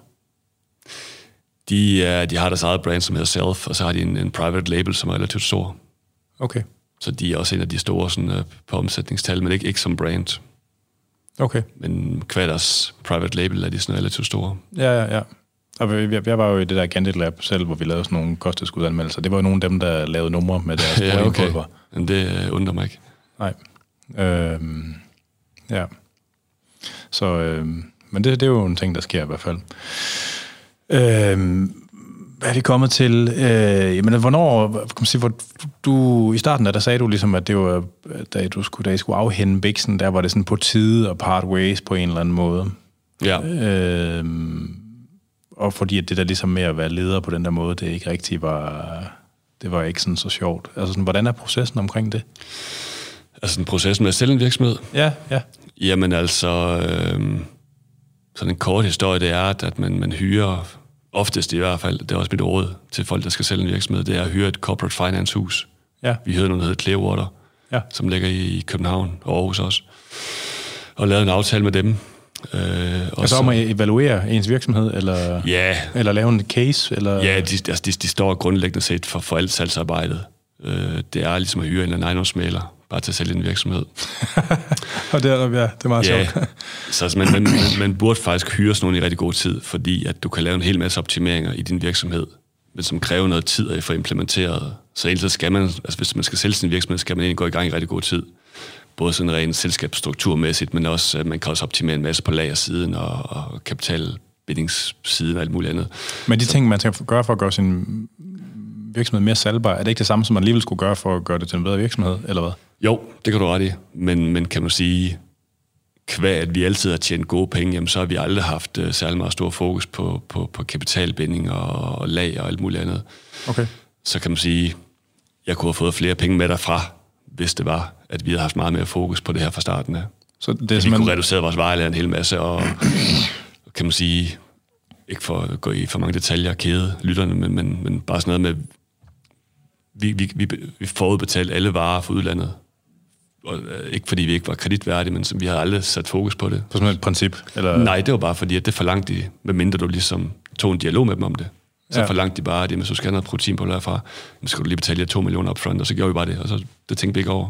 De, er, de har deres eget brand, som hedder Self, og så har de en, en private label, som er relativt stor. Okay. Så de er også en af de store sådan, øh, på omsætningstal, men ikke, ikke som brand. Okay. Men hver deres private label er de sådan relativt store. Ja, ja, ja. Og jeg, jeg var jo i det der Gandit Lab selv, hvor vi lavede sådan nogle kosttilskudsanmeldelser. Det var jo nogle af dem, der lavede numre med deres Ja, okay. Men det øh, undrer mig ikke. Nej. Øhm, ja. Så, øhm, men det, det er jo en ting, der sker i hvert fald. Øhm, hvad er vi kommet til? Øh, jamen, hvornår, kan man sige, hvor du, i starten der, der sagde du ligesom, at det var, da du skulle, da I skulle afhænde Bixen, der var det sådan på tide og part ways på en eller anden måde. Ja. Øhm, og fordi at det der ligesom med at være leder på den der måde, det ikke rigtig var, det var ikke sådan så sjovt. Altså sådan, hvordan er processen omkring det? Altså en proces med at sælge en virksomhed. Ja, ja. Jamen altså, øh, sådan en kort historie, det er, at man, man hyrer, oftest i hvert fald, det er også mit råd til folk, der skal sælge en virksomhed, det er at hyre et corporate finance hus. Ja. Vi hyrede noget, der hedder Clearwater, Ja. som ligger i København og Aarhus også. Og lavede en aftale med dem. Øh, og Og så om at evaluere ens virksomhed, eller, Ja, eller lave en case, eller... ja de, altså, de, de står grundlæggende set for, for alt salgsarbejdet. Øh, det er ligesom at hyre en eller anden ejendomsmaler, bare til at sælge en virksomhed. Og det er, ja, det er meget Ja, sjovt. så altså, man, man, man, man burde faktisk hyre sådan nogle i rigtig god tid, fordi at du kan lave en hel masse optimeringer i din virksomhed, men som kræver noget tid at få implementeret. Så egentlig så skal man, altså hvis man skal sælge sin virksomhed, skal man egentlig gå i gang i rigtig god tid. Både sådan rent selskabsstrukturmæssigt, men også, at man kan også optimere en masse på lagersiden og, og kapitalbindingssiden og alt muligt andet. Men de ting, man skal gøre for at gøre sin virksomhed mere salgbar, er det ikke det samme, som man alligevel skulle gøre for at gøre det til en bedre virksomhed, eller hvad? Jo, det kan du ret i. Men, men kan man sige, kvæg at vi altid har tjent gode penge, jamen, så har vi aldrig haft uh, særlig meget stor fokus på, på, på kapitalbinding og, og lag og alt muligt andet. Okay. Så kan man sige, jeg kunne have fået flere penge med derfra, hvis det var, at vi havde haft meget mere fokus på det her fra starten af. Så det er Vi kunne reducere vores vejelager en hel masse, og kan man sige, ikke for at gå i for mange detaljer og kæde lytterne, men, men, men bare sådan noget med, vi, vi, vi, vi forudbetalte alle varer fra udlandet. Og, øh, ikke fordi vi ikke var kreditværdige, men som vi havde aldrig sat fokus på det. På sådan et princip, eller... Nej, det var bare fordi, at det forlangte de, medmindre du ligesom tog en dialog med dem om det. Så Ja. forlangte de bare, at hvis du skal have noget protein på herfra, så skal du lige betale jer 2 millioner upfront, og så gjorde vi bare det, og så det tænkte vi ikke over.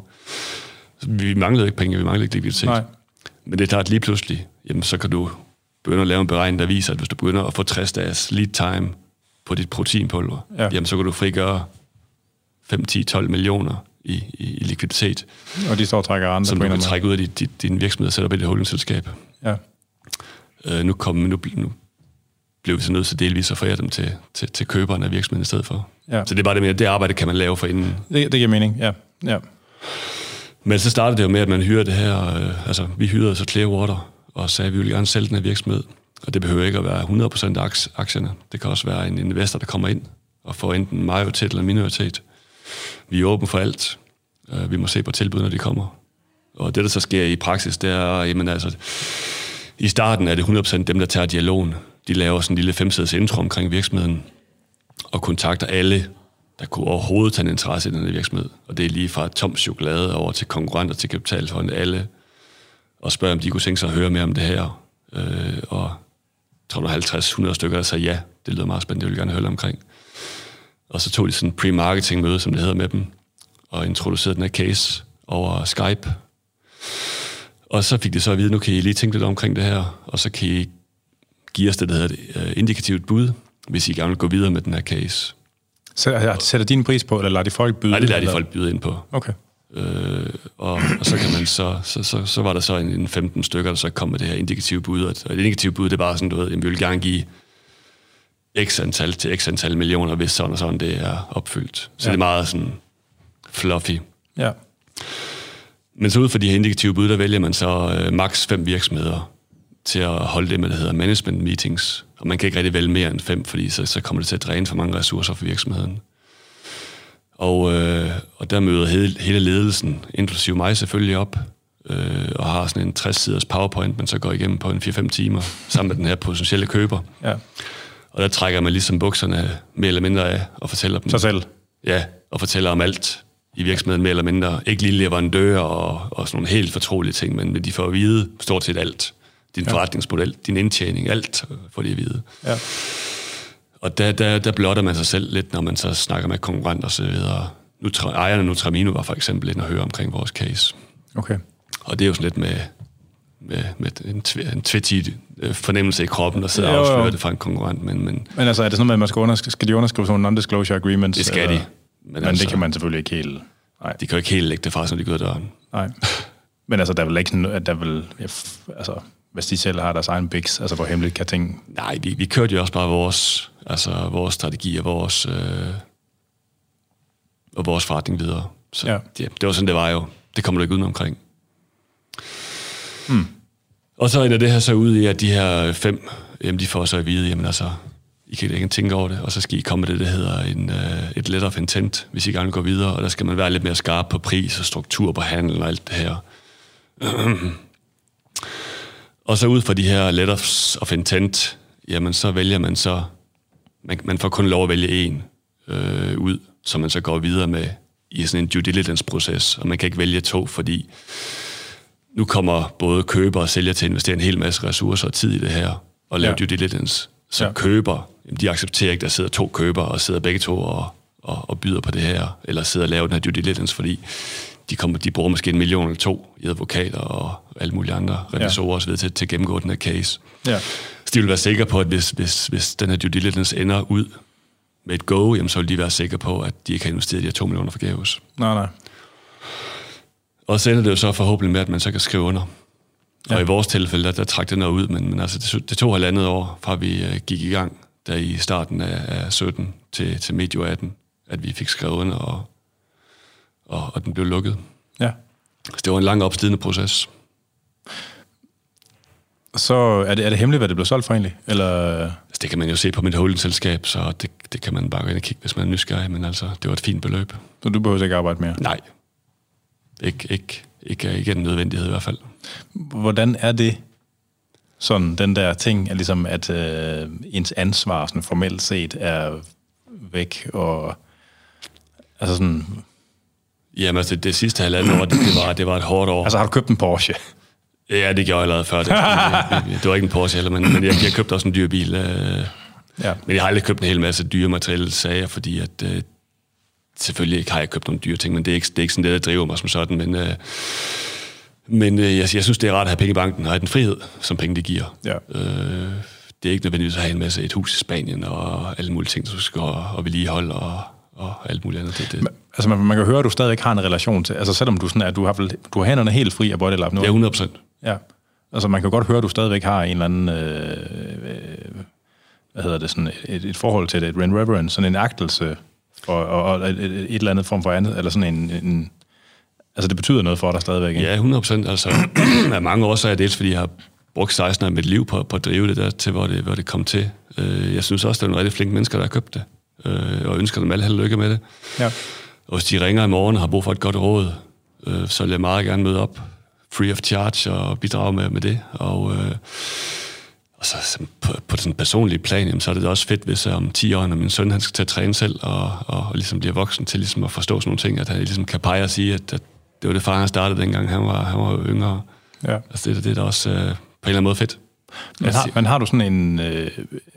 Så vi manglede ikke penge, vi manglede ikke likviditet. Nej. Men det er klart lige pludselig, jamen, så kan du begynde at lave en beregning, der viser, at hvis du begynder at få 60 dages lead time på dit proteinpulver, Ja. ja. jamen, så kan du frigøre 5, 10, 12 millioner i, i, i likviditet, Og de står og trækker andre som du kan trække ud af dit, dit, din virksomhed og sætte op i dit holdingselskab. Ja. Øh, nu, kom, nu, nu blev vi så nødt til delvis at forære dem til, til, til køberen af virksomheden i stedet for. Ja. Så det er bare det med, det arbejde kan man lave for inden. Det, det giver mening, ja. ja. Men så startede det jo med, at man hyrede det her, øh, altså vi hyrede så Clearwater, og sagde, at vi ville gerne sælge den her virksomhed. Og det behøver ikke at være 100% af aks- aktierne. Det kan også være en investor, der kommer ind og får enten majoritet eller minoritet. Vi er åbne for alt. Øh, Vi må se på tilbud, når de kommer. Og det, der så sker i praksis, det er, jamen altså, i starten er det 100% dem, der tager dialogen. De laver sådan en lille femsædes intro omkring virksomheden, og kontakter alle, der kunne overhovedet tage en interesse i den her virksomhed. Og det er lige fra tom chokolade over til konkurrenter til kapitalfonde, alle, og spørger, om de kunne tænke sig at høre mere om det her. Øh, og 350-100 stykker, der sagde ja, det lyder meget spændende, det vil jeg gerne høre omkring. Og så tog de sådan en pre-marketing møde, som det hedder med dem, og introducerede den her case over Skype. Og så fik de så at vide, nu kan I lige tænke lidt omkring det her, og så kan I give os det, der hedder et øh, indikativt bud, hvis I gerne vil gå videre med den her case. Sætter, sætter din pris på, eller lader de folk byde? Nej, det lader de eller? folk byde ind på. Okay. Øh, og, og så kan man så, så, så, så var der så en, en 15 stykker, der så kom med det her indikative bud, og et, indikativt bud, det er bare sådan, du ved, jamen, vi vil gerne give x antal til x antal millioner, hvis sådan og sådan det er opfyldt. Så ja. det er meget sådan fluffy. Ja. Men så ud fra de her indikative bud, der vælger man så øh, maks fem virksomheder til at holde det der hedder management meetings. Og man kan ikke rigtig vælge mere end fem, fordi så, så kommer det til at dræne for mange ressourcer for virksomheden. Og, øh, og der møder hele, hele ledelsen, inklusive mig selvfølgelig op, øh, og har sådan en 60-siders powerpoint, man så går igennem på en 4-5 timer, sammen med den her potentielle køber. ja. Og der trækker man ligesom bukserne mere eller mindre af, og fortæller dem... Sig selv. Ja, og fortæller om alt i virksomheden mere eller mindre. Ikke lige leverandører og, og sådan nogle helt fortrolige ting, men de får at vide stort set alt. Din Ja. forretningsmodel, din indtjening, alt får de at vide. Ja. Og der, der, der blotter man sig selv lidt, når man så snakker med konkurrenter og så videre. Nutra, ejerne af Nutramino var for eksempel lidt at høre omkring vores case. Okay. Og det er jo sådan lidt med, med, med en, tv, en tvetigt øh, fornemmelse i kroppen, og sidde og afsløre det fra en konkurrent. Men, men, men altså, er det sådan, at man skal, underskrive, skal de underskrive sådan nogle non-disclosure agreements? Det skal eller? de. Men, men altså, det kan man selvfølgelig ikke helt... Nej. De kan jo ikke helt lægge det fra, som de går døren. Nej. Men altså, der er vel ikke der vil... Altså, hvis de selv har deres egen bigs, altså hvor hemmeligt kan ting... Nej, vi, vi kørte jo også bare vores, altså, vores strategi og vores, øh, og vores forretning videre. Så ja. det, det var sådan, det var jo. Det kommer du ikke uden omkring. Hmm. Og så ender det her så ud i, at de her fem, jamen de får så at vide, jamen altså, I kan ikke tænke over det, og så skal I komme med det, der hedder en, uh, et letter of intent, hvis I gerne vil gå videre, og der skal man være lidt mere skarp på pris og struktur på handel og alt det her. og så ud fra de her letters of intent, jamen så vælger man så, man, man får kun lov at vælge en øh, ud, som man så går videre med i sådan en due diligence-proces, og man kan ikke vælge to, fordi nu kommer både køber og sælger til at investere en hel masse ressourcer og tid i det her, og lave ja. due diligence. Så ja. køber, de accepterer ikke, at der sidder to køber, og sidder begge to og, og, og byder på det her, eller sidder og laver den her due diligence, fordi de, kommer, de bruger måske en million eller to i advokater og alle mulige andre revisorer ja. osv. Til, til at gennemgå den her case. Ja. Så de vil være sikre på, at hvis, hvis, hvis den her due diligence ender ud med et go, jamen, så vil de være sikre på, at de ikke har investeret de her to millioner forgæves. Nej, nej. Og så ender det jo så forhåbentlig med, at man så kan skrive under. Ja. Og i vores tilfælde, der, der trak det noget ud, men, men altså, det, det tog halvandet år, fra vi uh, gik i gang, der i starten af, af 17 til, til medio 18, at vi fik skrevet under, og, og, og den blev lukket. Ja. Så det var en lang opslidende proces. Så er det, er det hemmeligt, hvad det blev solgt for egentlig? Eller? Altså, det kan man jo se på mit holdingselskab, så det, det kan man bare gå ind og kigge, hvis man er nysgerrig, men altså, det var et fint beløb. Så du behøver ikke arbejde mere? Nej. Ikke, ikke, ikke, ikke en nødvendighed i hvert fald. Hvordan er det, sådan den der ting, at, ligesom, at øh, ens ansvar sådan formelt set er væk, og altså sådan... Jamen altså, det sidste halvandet år, det, det, var, det var et hårdt år. Altså har du købt en Porsche? Ja, det gjorde jeg allerede før. Det, det, det var ikke en Porsche heller, men, men jeg, jeg købte også en dyr bil. Øh, ja. Men jeg har aldrig købt en hel masse dyre materielle sager, fordi at, øh, selvfølgelig ikke har jeg købt nogle dyre ting, men det er ikke, det er ikke sådan det, der driver mig som sådan. Men, øh, men øh, jeg, jeg synes, det er rart at have penge i banken, og have den frihed, som penge det giver. Ja. Øh, det er ikke nødvendigvis at have en masse et hus i Spanien, og alle mulige ting, du skal og, og vedligeholde, og, og alt muligt andet. Det, det. Men, altså man, man kan høre, at du stadig har en relation til, altså selvom du, sådan er, du har, du har hænderne helt fri af Body Lab nu. Ja, 100 procent. Ja. Altså man kan godt høre, at du stadigvæk har en eller anden, øh, øh, hvad hedder det, sådan et, et forhold til det, et reverence, sådan en agtelse og, og, og et, et eller andet form for andet, eller sådan en, en altså det betyder noget for dig stadigvæk, ikke? Ja, 100 procent. Altså, af mange årsager, dels fordi jeg har brugt 16 år af mit liv på, på at drive det der til, hvor det, hvor det kom til. Øh, jeg synes også, der er nogle rigtig flinke mennesker, der har købt det, øh, og ønsker dem alle held lykke med det. Ja. Og hvis de ringer i morgen og har brug for et godt råd, øh, så vil jeg meget gerne møde op free of charge og bidrage med, med det. Og, øh, og så på, på den personlige plan, jamen, så er det også fedt, hvis om 10 år, når min søn han skal til at træne selv, og, og, og ligesom bliver voksen til ligesom at forstå sådan nogle ting, at han ligesom kan pege og sige, at, at det var det far, han startede dengang, han var, han var yngre. Ja. Altså det, det er da også øh, på en eller anden måde fedt. Men har, men har du sådan en, øh,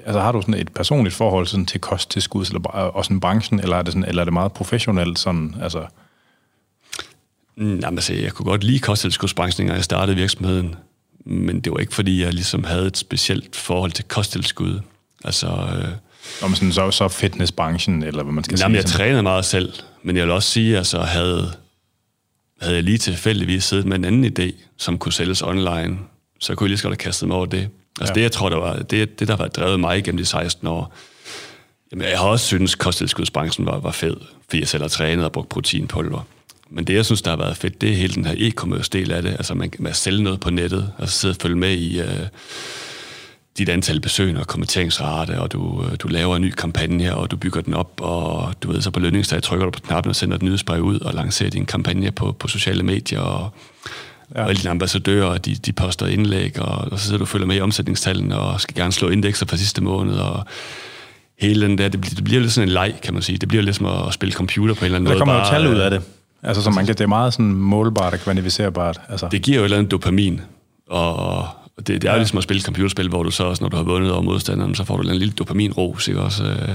altså har du sådan et personligt forhold sådan til kosttilskud eller og sådan branchen, eller er det sådan, eller er det meget professionelt sådan, altså? Mm, jamen, altså, jeg kunne godt lide kosttilskudsbranchen, når jeg startede virksomheden, men det var ikke, fordi jeg ligesom havde et specielt forhold til kosttilskud. Altså... Øh, Om sådan, så, så fitnessbranchen, eller hvad man skal jamen, sige? jeg trænede meget selv, men jeg vil også sige, altså havde, havde jeg lige tilfældigvis siddet med en anden idé, som kunne sælges online, så kunne jeg lige så godt have kastet mig over det. Altså ja. det, jeg tror, der var, det, det, der var drevet mig gennem de 16 år, jamen, jeg har også syntes, at kosttilskudsbranchen var, var fed, fordi jeg selv har trænet og brugt proteinpulver. Men det, jeg synes, der har været fedt, det er hele den her e-commerce del af det. Altså, man kan sælge noget på nettet, og så sidde og følge med i uh, dit antal besøgende og kommenteringsrate, og du, uh, du laver en ny kampagne, og du bygger den op, og du ved, så på lønningsdag trykker du på knappen og sender et nyhedsbrev ud, og lancerer din kampagne på, på sociale medier, og, ja. og alle dine ambassadører, de, de poster indlæg, og, og så sidder du og følger med i omsætningstallene, og skal gerne slå indekser for sidste måned, og hele den der, det, det bliver lidt sådan en leg, kan man sige. Det bliver lidt som at spille computer på en eller anden måde. Der kommer jo tal ud af det. Altså, så man kan, det er meget sådan målbart og kvantificerbart. Altså. Det giver jo et eller andet dopamin, og det, det er jo ligesom at spille computerspil, hvor du så også, når du har vundet over modstanderen, så får du en lille dopaminros, ikke også? Øh,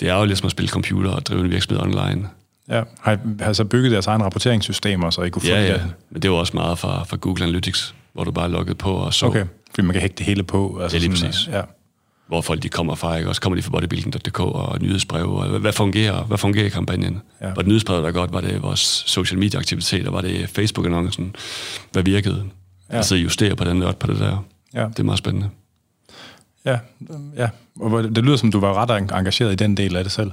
det er jo ligesom at spille computer og drive en virksomhed online. Ja, har har så bygget deres egen rapporteringssystemer, så I kunne ja, ja. det? men det var også meget fra, fra Google Analytics. hvor du bare lukkede på og så, Okay, fordi man kan hægte det hele på. Altså Ja, lige sådan, præcis. Ja. Hvor folk de kommer fra, ikke? Også kommer de fra bodybuilding.dk og nyhedsbreve, og hvad, hvad fungerer, hvad fungerer i kampagnen? Ja. Var det nyhedsbrevet, der godt? Var det vores social media aktiviteter? Var det Facebook-annoncen? Hvad virkede? Ja. Altså justere på den nørd på det der. Ja. Det er meget spændende. Ja, ja. Og det lyder som, du var ret engageret i den del af det selv.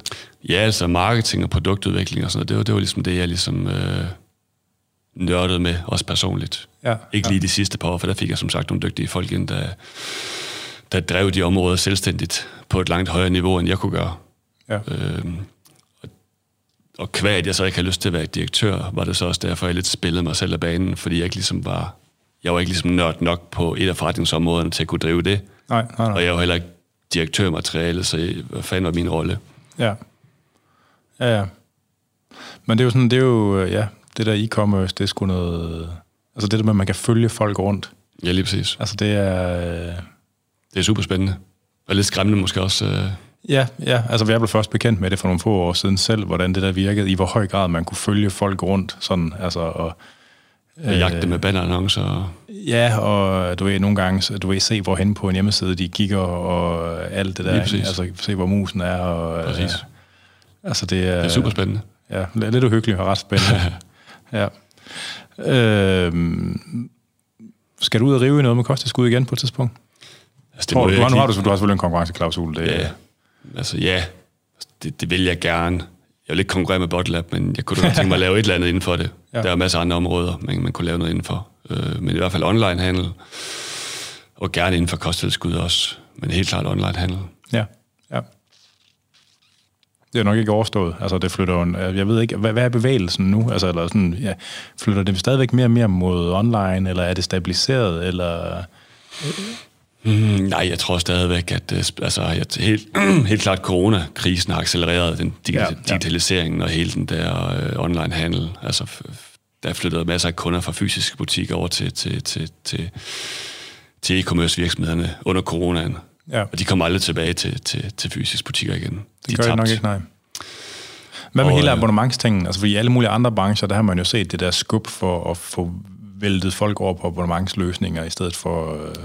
Ja, altså marketing og produktudvikling og sådan noget, det var, det var ligesom det, jeg ligesom øh, nørdede med, også personligt. Ja, Ikke ja. lige de sidste par år, for der fik jeg som sagt nogle dygtige folk ind, der, der drev de områder selvstændigt på et langt højere niveau, end jeg kunne gøre. Ja. Øhm, og, og kvæg, at jeg så ikke havde lyst til at være direktør, var det så også derfor, jeg lidt spillede mig selv af banen, fordi jeg ikke ligesom var, jeg var ikke ligesom nørd nok på et af forretningsområderne til at kunne drive det. Nej, nej, nej. Og jeg var heller ikke direktørmateriale, så jeg- hvad fanden var min rolle? Ja. Ja, ja. Men det er jo sådan, det er jo, øh, ja, det der e-commerce, det er sgu noget, altså det der med, at man kan følge folk rundt. Ja, lige præcis. Altså det er, øh, Det er super spændende. Og lidt skræmmende måske også. Øh, ja, ja, altså jeg blev først bekendt med det for nogle få år siden selv, hvordan det der virkede, i hvor høj grad man kunne følge folk rundt, sådan, altså, og, øh, jagte med bannerannoncer. Ja, og du ved, nogle gange, du ved, se hvorhen på en hjemmeside de kigger, og alt det der, altså se hvor musen er, og, Præcis. øh, altså det er, Det er super spændende. Ja, lidt uhyggeligt og ret spændende. ja. Øhm, skal du ud og rive i noget med kosttilskud igen på et tidspunkt? Altså, Det må du, jeg nu har du, har selvfølgelig en konkurrenceklausul. Det, Ja, altså ja, det, det vil jeg gerne. Jeg vil ikke konkurrere med Botlab, men jeg kunne da tænke mig at lave et eller andet inden for det. Ja. Der er masser af andre områder, man, man kunne lave noget indenfor. Øh, men i hvert fald online-handel, og gerne inden for kosttilskud også, men helt klart online-handel. ja, ja. Det er nok ikke overstået. Altså, det flytter jo, en- jeg ved ikke, hvad, hvad er bevægelsen nu? Altså, eller sådan, ja, flytter det stadigvæk mere og mere mod online, eller er det stabiliseret, eller... Mm, nej, jeg tror stadigvæk, at øh, altså, jeg, helt, helt klart coronakrisen har accelereret den dig- Ja, ja, digitaliseringen og hele den der øh, online-handel. Altså, der er flyttet masser af kunder fra fysiske butikker over til, til, til, til, til e-commerce virksomhederne under coronaen. Ja. Og de kommer aldrig tilbage til, til, til fysiske butikker igen. Det gør det nok ikke, nej. Hvad med Og, hele øh, abonnementstingen? Altså, fordi i alle mulige andre brancher, der har man jo set det der skub for at få væltet folk over på abonnementsløsninger, i stedet for... Øh,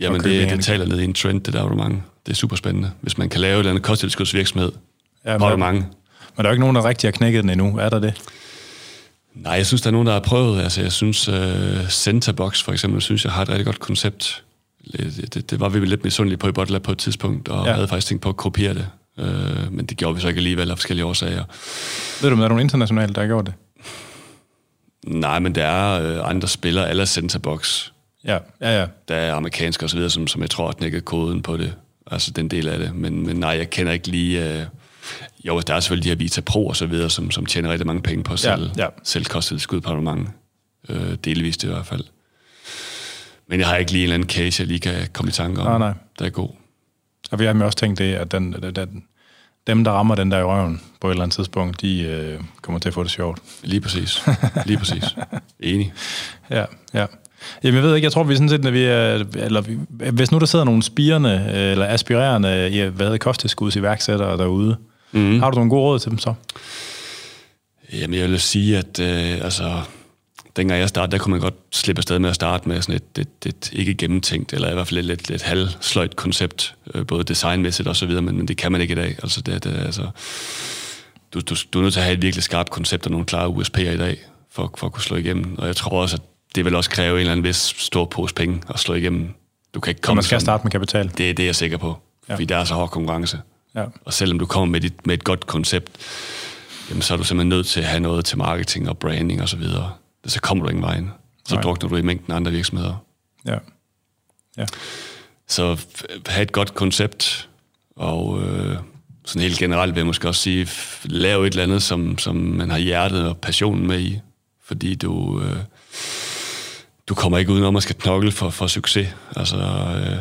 Jamen, det, det taler ned i en trend, det der abonnement. Det er super spændende. Hvis man kan lave et eller andet kosttilskudsvirksomhed Ja, på men- abonnement, men der er jo ikke nogen, der rigtig har knækket den endnu. Er der det? Nej, jeg synes, der er nogen, der har prøvet. Altså, jeg synes, uh, Centabox for eksempel, synes jeg har et rigtig godt koncept. Det, det, det var vi lidt misundelige på i Botlab på et tidspunkt, og Ja. havde faktisk tænkt på at kopiere det. Uh, men det gjorde vi så ikke alligevel af forskellige årsager. Ved du, om der er nogen internationale, der har gjort det? Nej, men der er uh, andre spillere, eller Centabox, Ja, ja, ja. der er amerikanske osv., som, som jeg tror har knækket koden på det. Altså den del af det. Men, men nej, jeg kender ikke lige... Uh, jo, der er selvfølgelig de her Vita Pro og så videre, som, som tjener rigtig mange penge på at Ja, sælge, ja. sælge kosttilskud på abonnement. Uh, delvist i hvert fald. Men jeg har ikke lige en eller anden case, jeg lige kan komme i tanke om, Nej, nej. der er god. Og vi har jo også tænkt det, at den, den, den, dem, der rammer den der i røven på et eller andet tidspunkt, de øh, kommer til at få det sjovt. Lige præcis. Lige præcis. Enig. Ja, ja. Jamen, jeg ved ikke, jeg tror, vi sådan set, når vi er, eller vi- hvis nu der sidder nogle spirende, øh, eller aspirerende, ja, hvad hedder kosttilskuds iværksættere derude, mm. har du nogle gode råd til dem så? Jamen, jeg vil sige, at øh, altså, dengang jeg startede, der kunne man godt slippe afsted med at starte med sådan et, et, et ikke gennemtænkt, eller i hvert fald et lidt, lidt halvsløjt koncept, øh, både designmæssigt og så videre, men, men det kan man ikke i dag. Altså, det, det, altså, du, du, du er nødt til at have et virkelig skarpt koncept og nogle klare USP'er i dag, for, for at kunne slå igennem. Og jeg tror også, at det vil også kræve en eller anden vis stor pose penge at slå igennem. Du kan ikke Så komme man skal som- starte med kapital. Det, det er jeg sikker på, Ja. fordi der er så hård konkurrence. Ja. Og selvom du kommer med et, med et godt koncept, jamen, så er du simpelthen nødt til at have noget til marketing og branding og så videre. Så kommer du ingen vejen. Så Nej. drukner du i mængden af andre virksomheder. Ja. Ja. Så have et godt koncept, og øh, sådan helt generelt vil jeg måske også sige, lav et eller andet, som, som man har hjertet og passionen med i. Fordi du, øh, du kommer ikke udenom at skal knokle for, for succes. Altså, øh,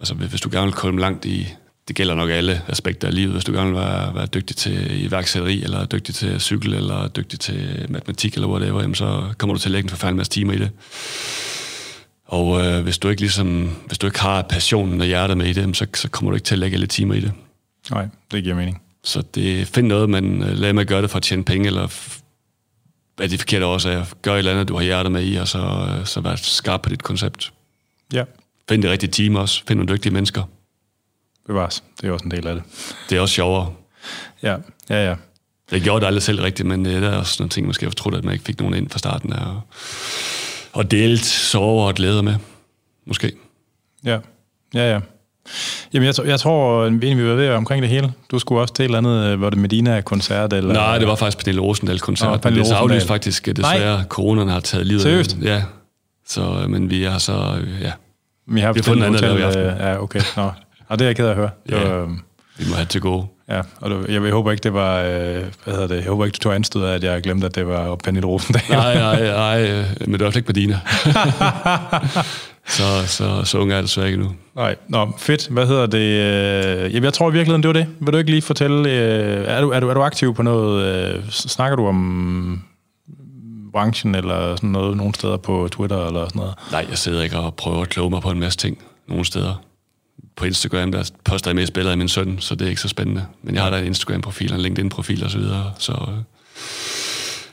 altså, hvis du gerne vil komme langt i, det gælder nok alle aspekter af livet, hvis du gerne vil være, være dygtig til iværksætteri, eller dygtig til cykel, eller dygtig til matematik, eller whatever, jamen, så kommer du til at lægge en forfærdelig masse timer i det. Og øh, hvis du ikke ligesom, hvis du ikke har passionen og hjertet med i det, så, så kommer du ikke til at lægge alle timer i det. Nej, det giver mening. Så det find noget, man øh, med at gøre det for at tjene penge, eller af de forkerte årsager. Gør et eller andet, du har hjertet med i, og så, så vær skarp på dit koncept. Ja, Find det rigtige team også. Find nogle dygtige mennesker. bevares. Det er også en del af det. Det er også sjovere. Ja, ja, ja. Jeg gjorde det aldrig selv rigtigt, men øh, der er også nogle ting, måske jeg fortrudt, at man ikke fik nogen ind fra starten af. Og, og delt sorger og glæder med. Måske. Ja, ja, ja. Jamen, jeg, tror- jeg tror, vi egentlig vi var ved omkring det hele. Du skulle også til et eller andet, øh, var det Medina-koncert? Eller? Nej, det var faktisk Pernille Rosendal-koncert. Pernille det er aflyst faktisk, øh, desværre. Coronaen har taget livet. af Seriøst? Ja. Så, øh, men vi er så, øh, ja, Vi har, Vi har fundet andet lave i øh, Ja, okay. Nå. Og det er jeg ked af at høre. Det Ja. var, øh, vi må have til gode. ja, og det, jeg, jeg, håber ikke, det var, øh, hvad hedder det, jeg håber ikke, du tog anstød af, at jeg glemte, at det var Pernille Rosendal. Nej, nej, nej, øh, men det var fald ikke Medina. så, så, så ung er jeg desværre ikke nu. Nej, nå, fedt. Hvad hedder det? Øh, jamen, jeg tror i virkeligheden, det var det. Vil du ikke lige fortælle, øh, er, du, er, du, er du aktiv på noget, øh, snakker du om branchen eller sådan noget, nogle steder på Twitter eller sådan noget? Nej, jeg sidder ikke og prøver at kloge mig på en masse ting nogle steder. På Instagram, der poster jeg mest billeder af min søn, så det er ikke så spændende. Men jeg har da en Instagram-profil og en LinkedIn-profil og så videre, så...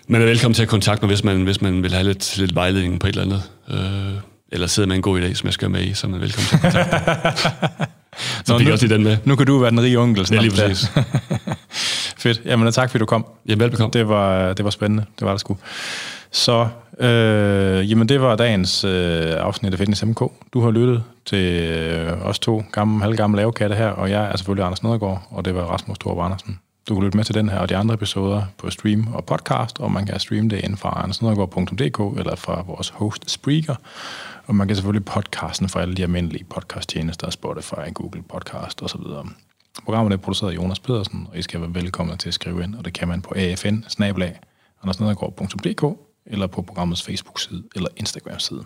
Man er velkommen til at kontakte mig, hvis man, hvis man vil have lidt, lidt vejledning på et eller andet. Øh, eller sidder med en god idé, som jeg skal med i, så er man velkommen til at. Så Nå, fik nu- jeg også lige den med. Nu kan du være den rige onkel. Ja, snart lige præcis. Fedt. Jamen, tak fordi du kom. Ja, velbekomme. Det var, det var spændende. Det var det sgu. Så, øh, jamen det var dagens øh, afsnit af Fitness MK. Du har lyttet til øh, os to gamle, halvgamle lavekatte her, og jeg er selvfølgelig Anders Nedergaard, og det var Rasmus Thorup Andersen. Du kan lytte med til den her og de andre episoder på stream og podcast, og man kan streame det inden fra andersnedergaard.dk eller fra vores host Spreaker. Og man kan selvfølgelig podcasten fra alle de almindelige podcasttjenester, Spotify, Google Podcast osv. Programmet er produceret af Jonas Pedersen, og I skal være velkomne til at skrive ind, og det kan man på afn andersnedergaard.dk eller på programmets Facebook-side eller Instagram-side.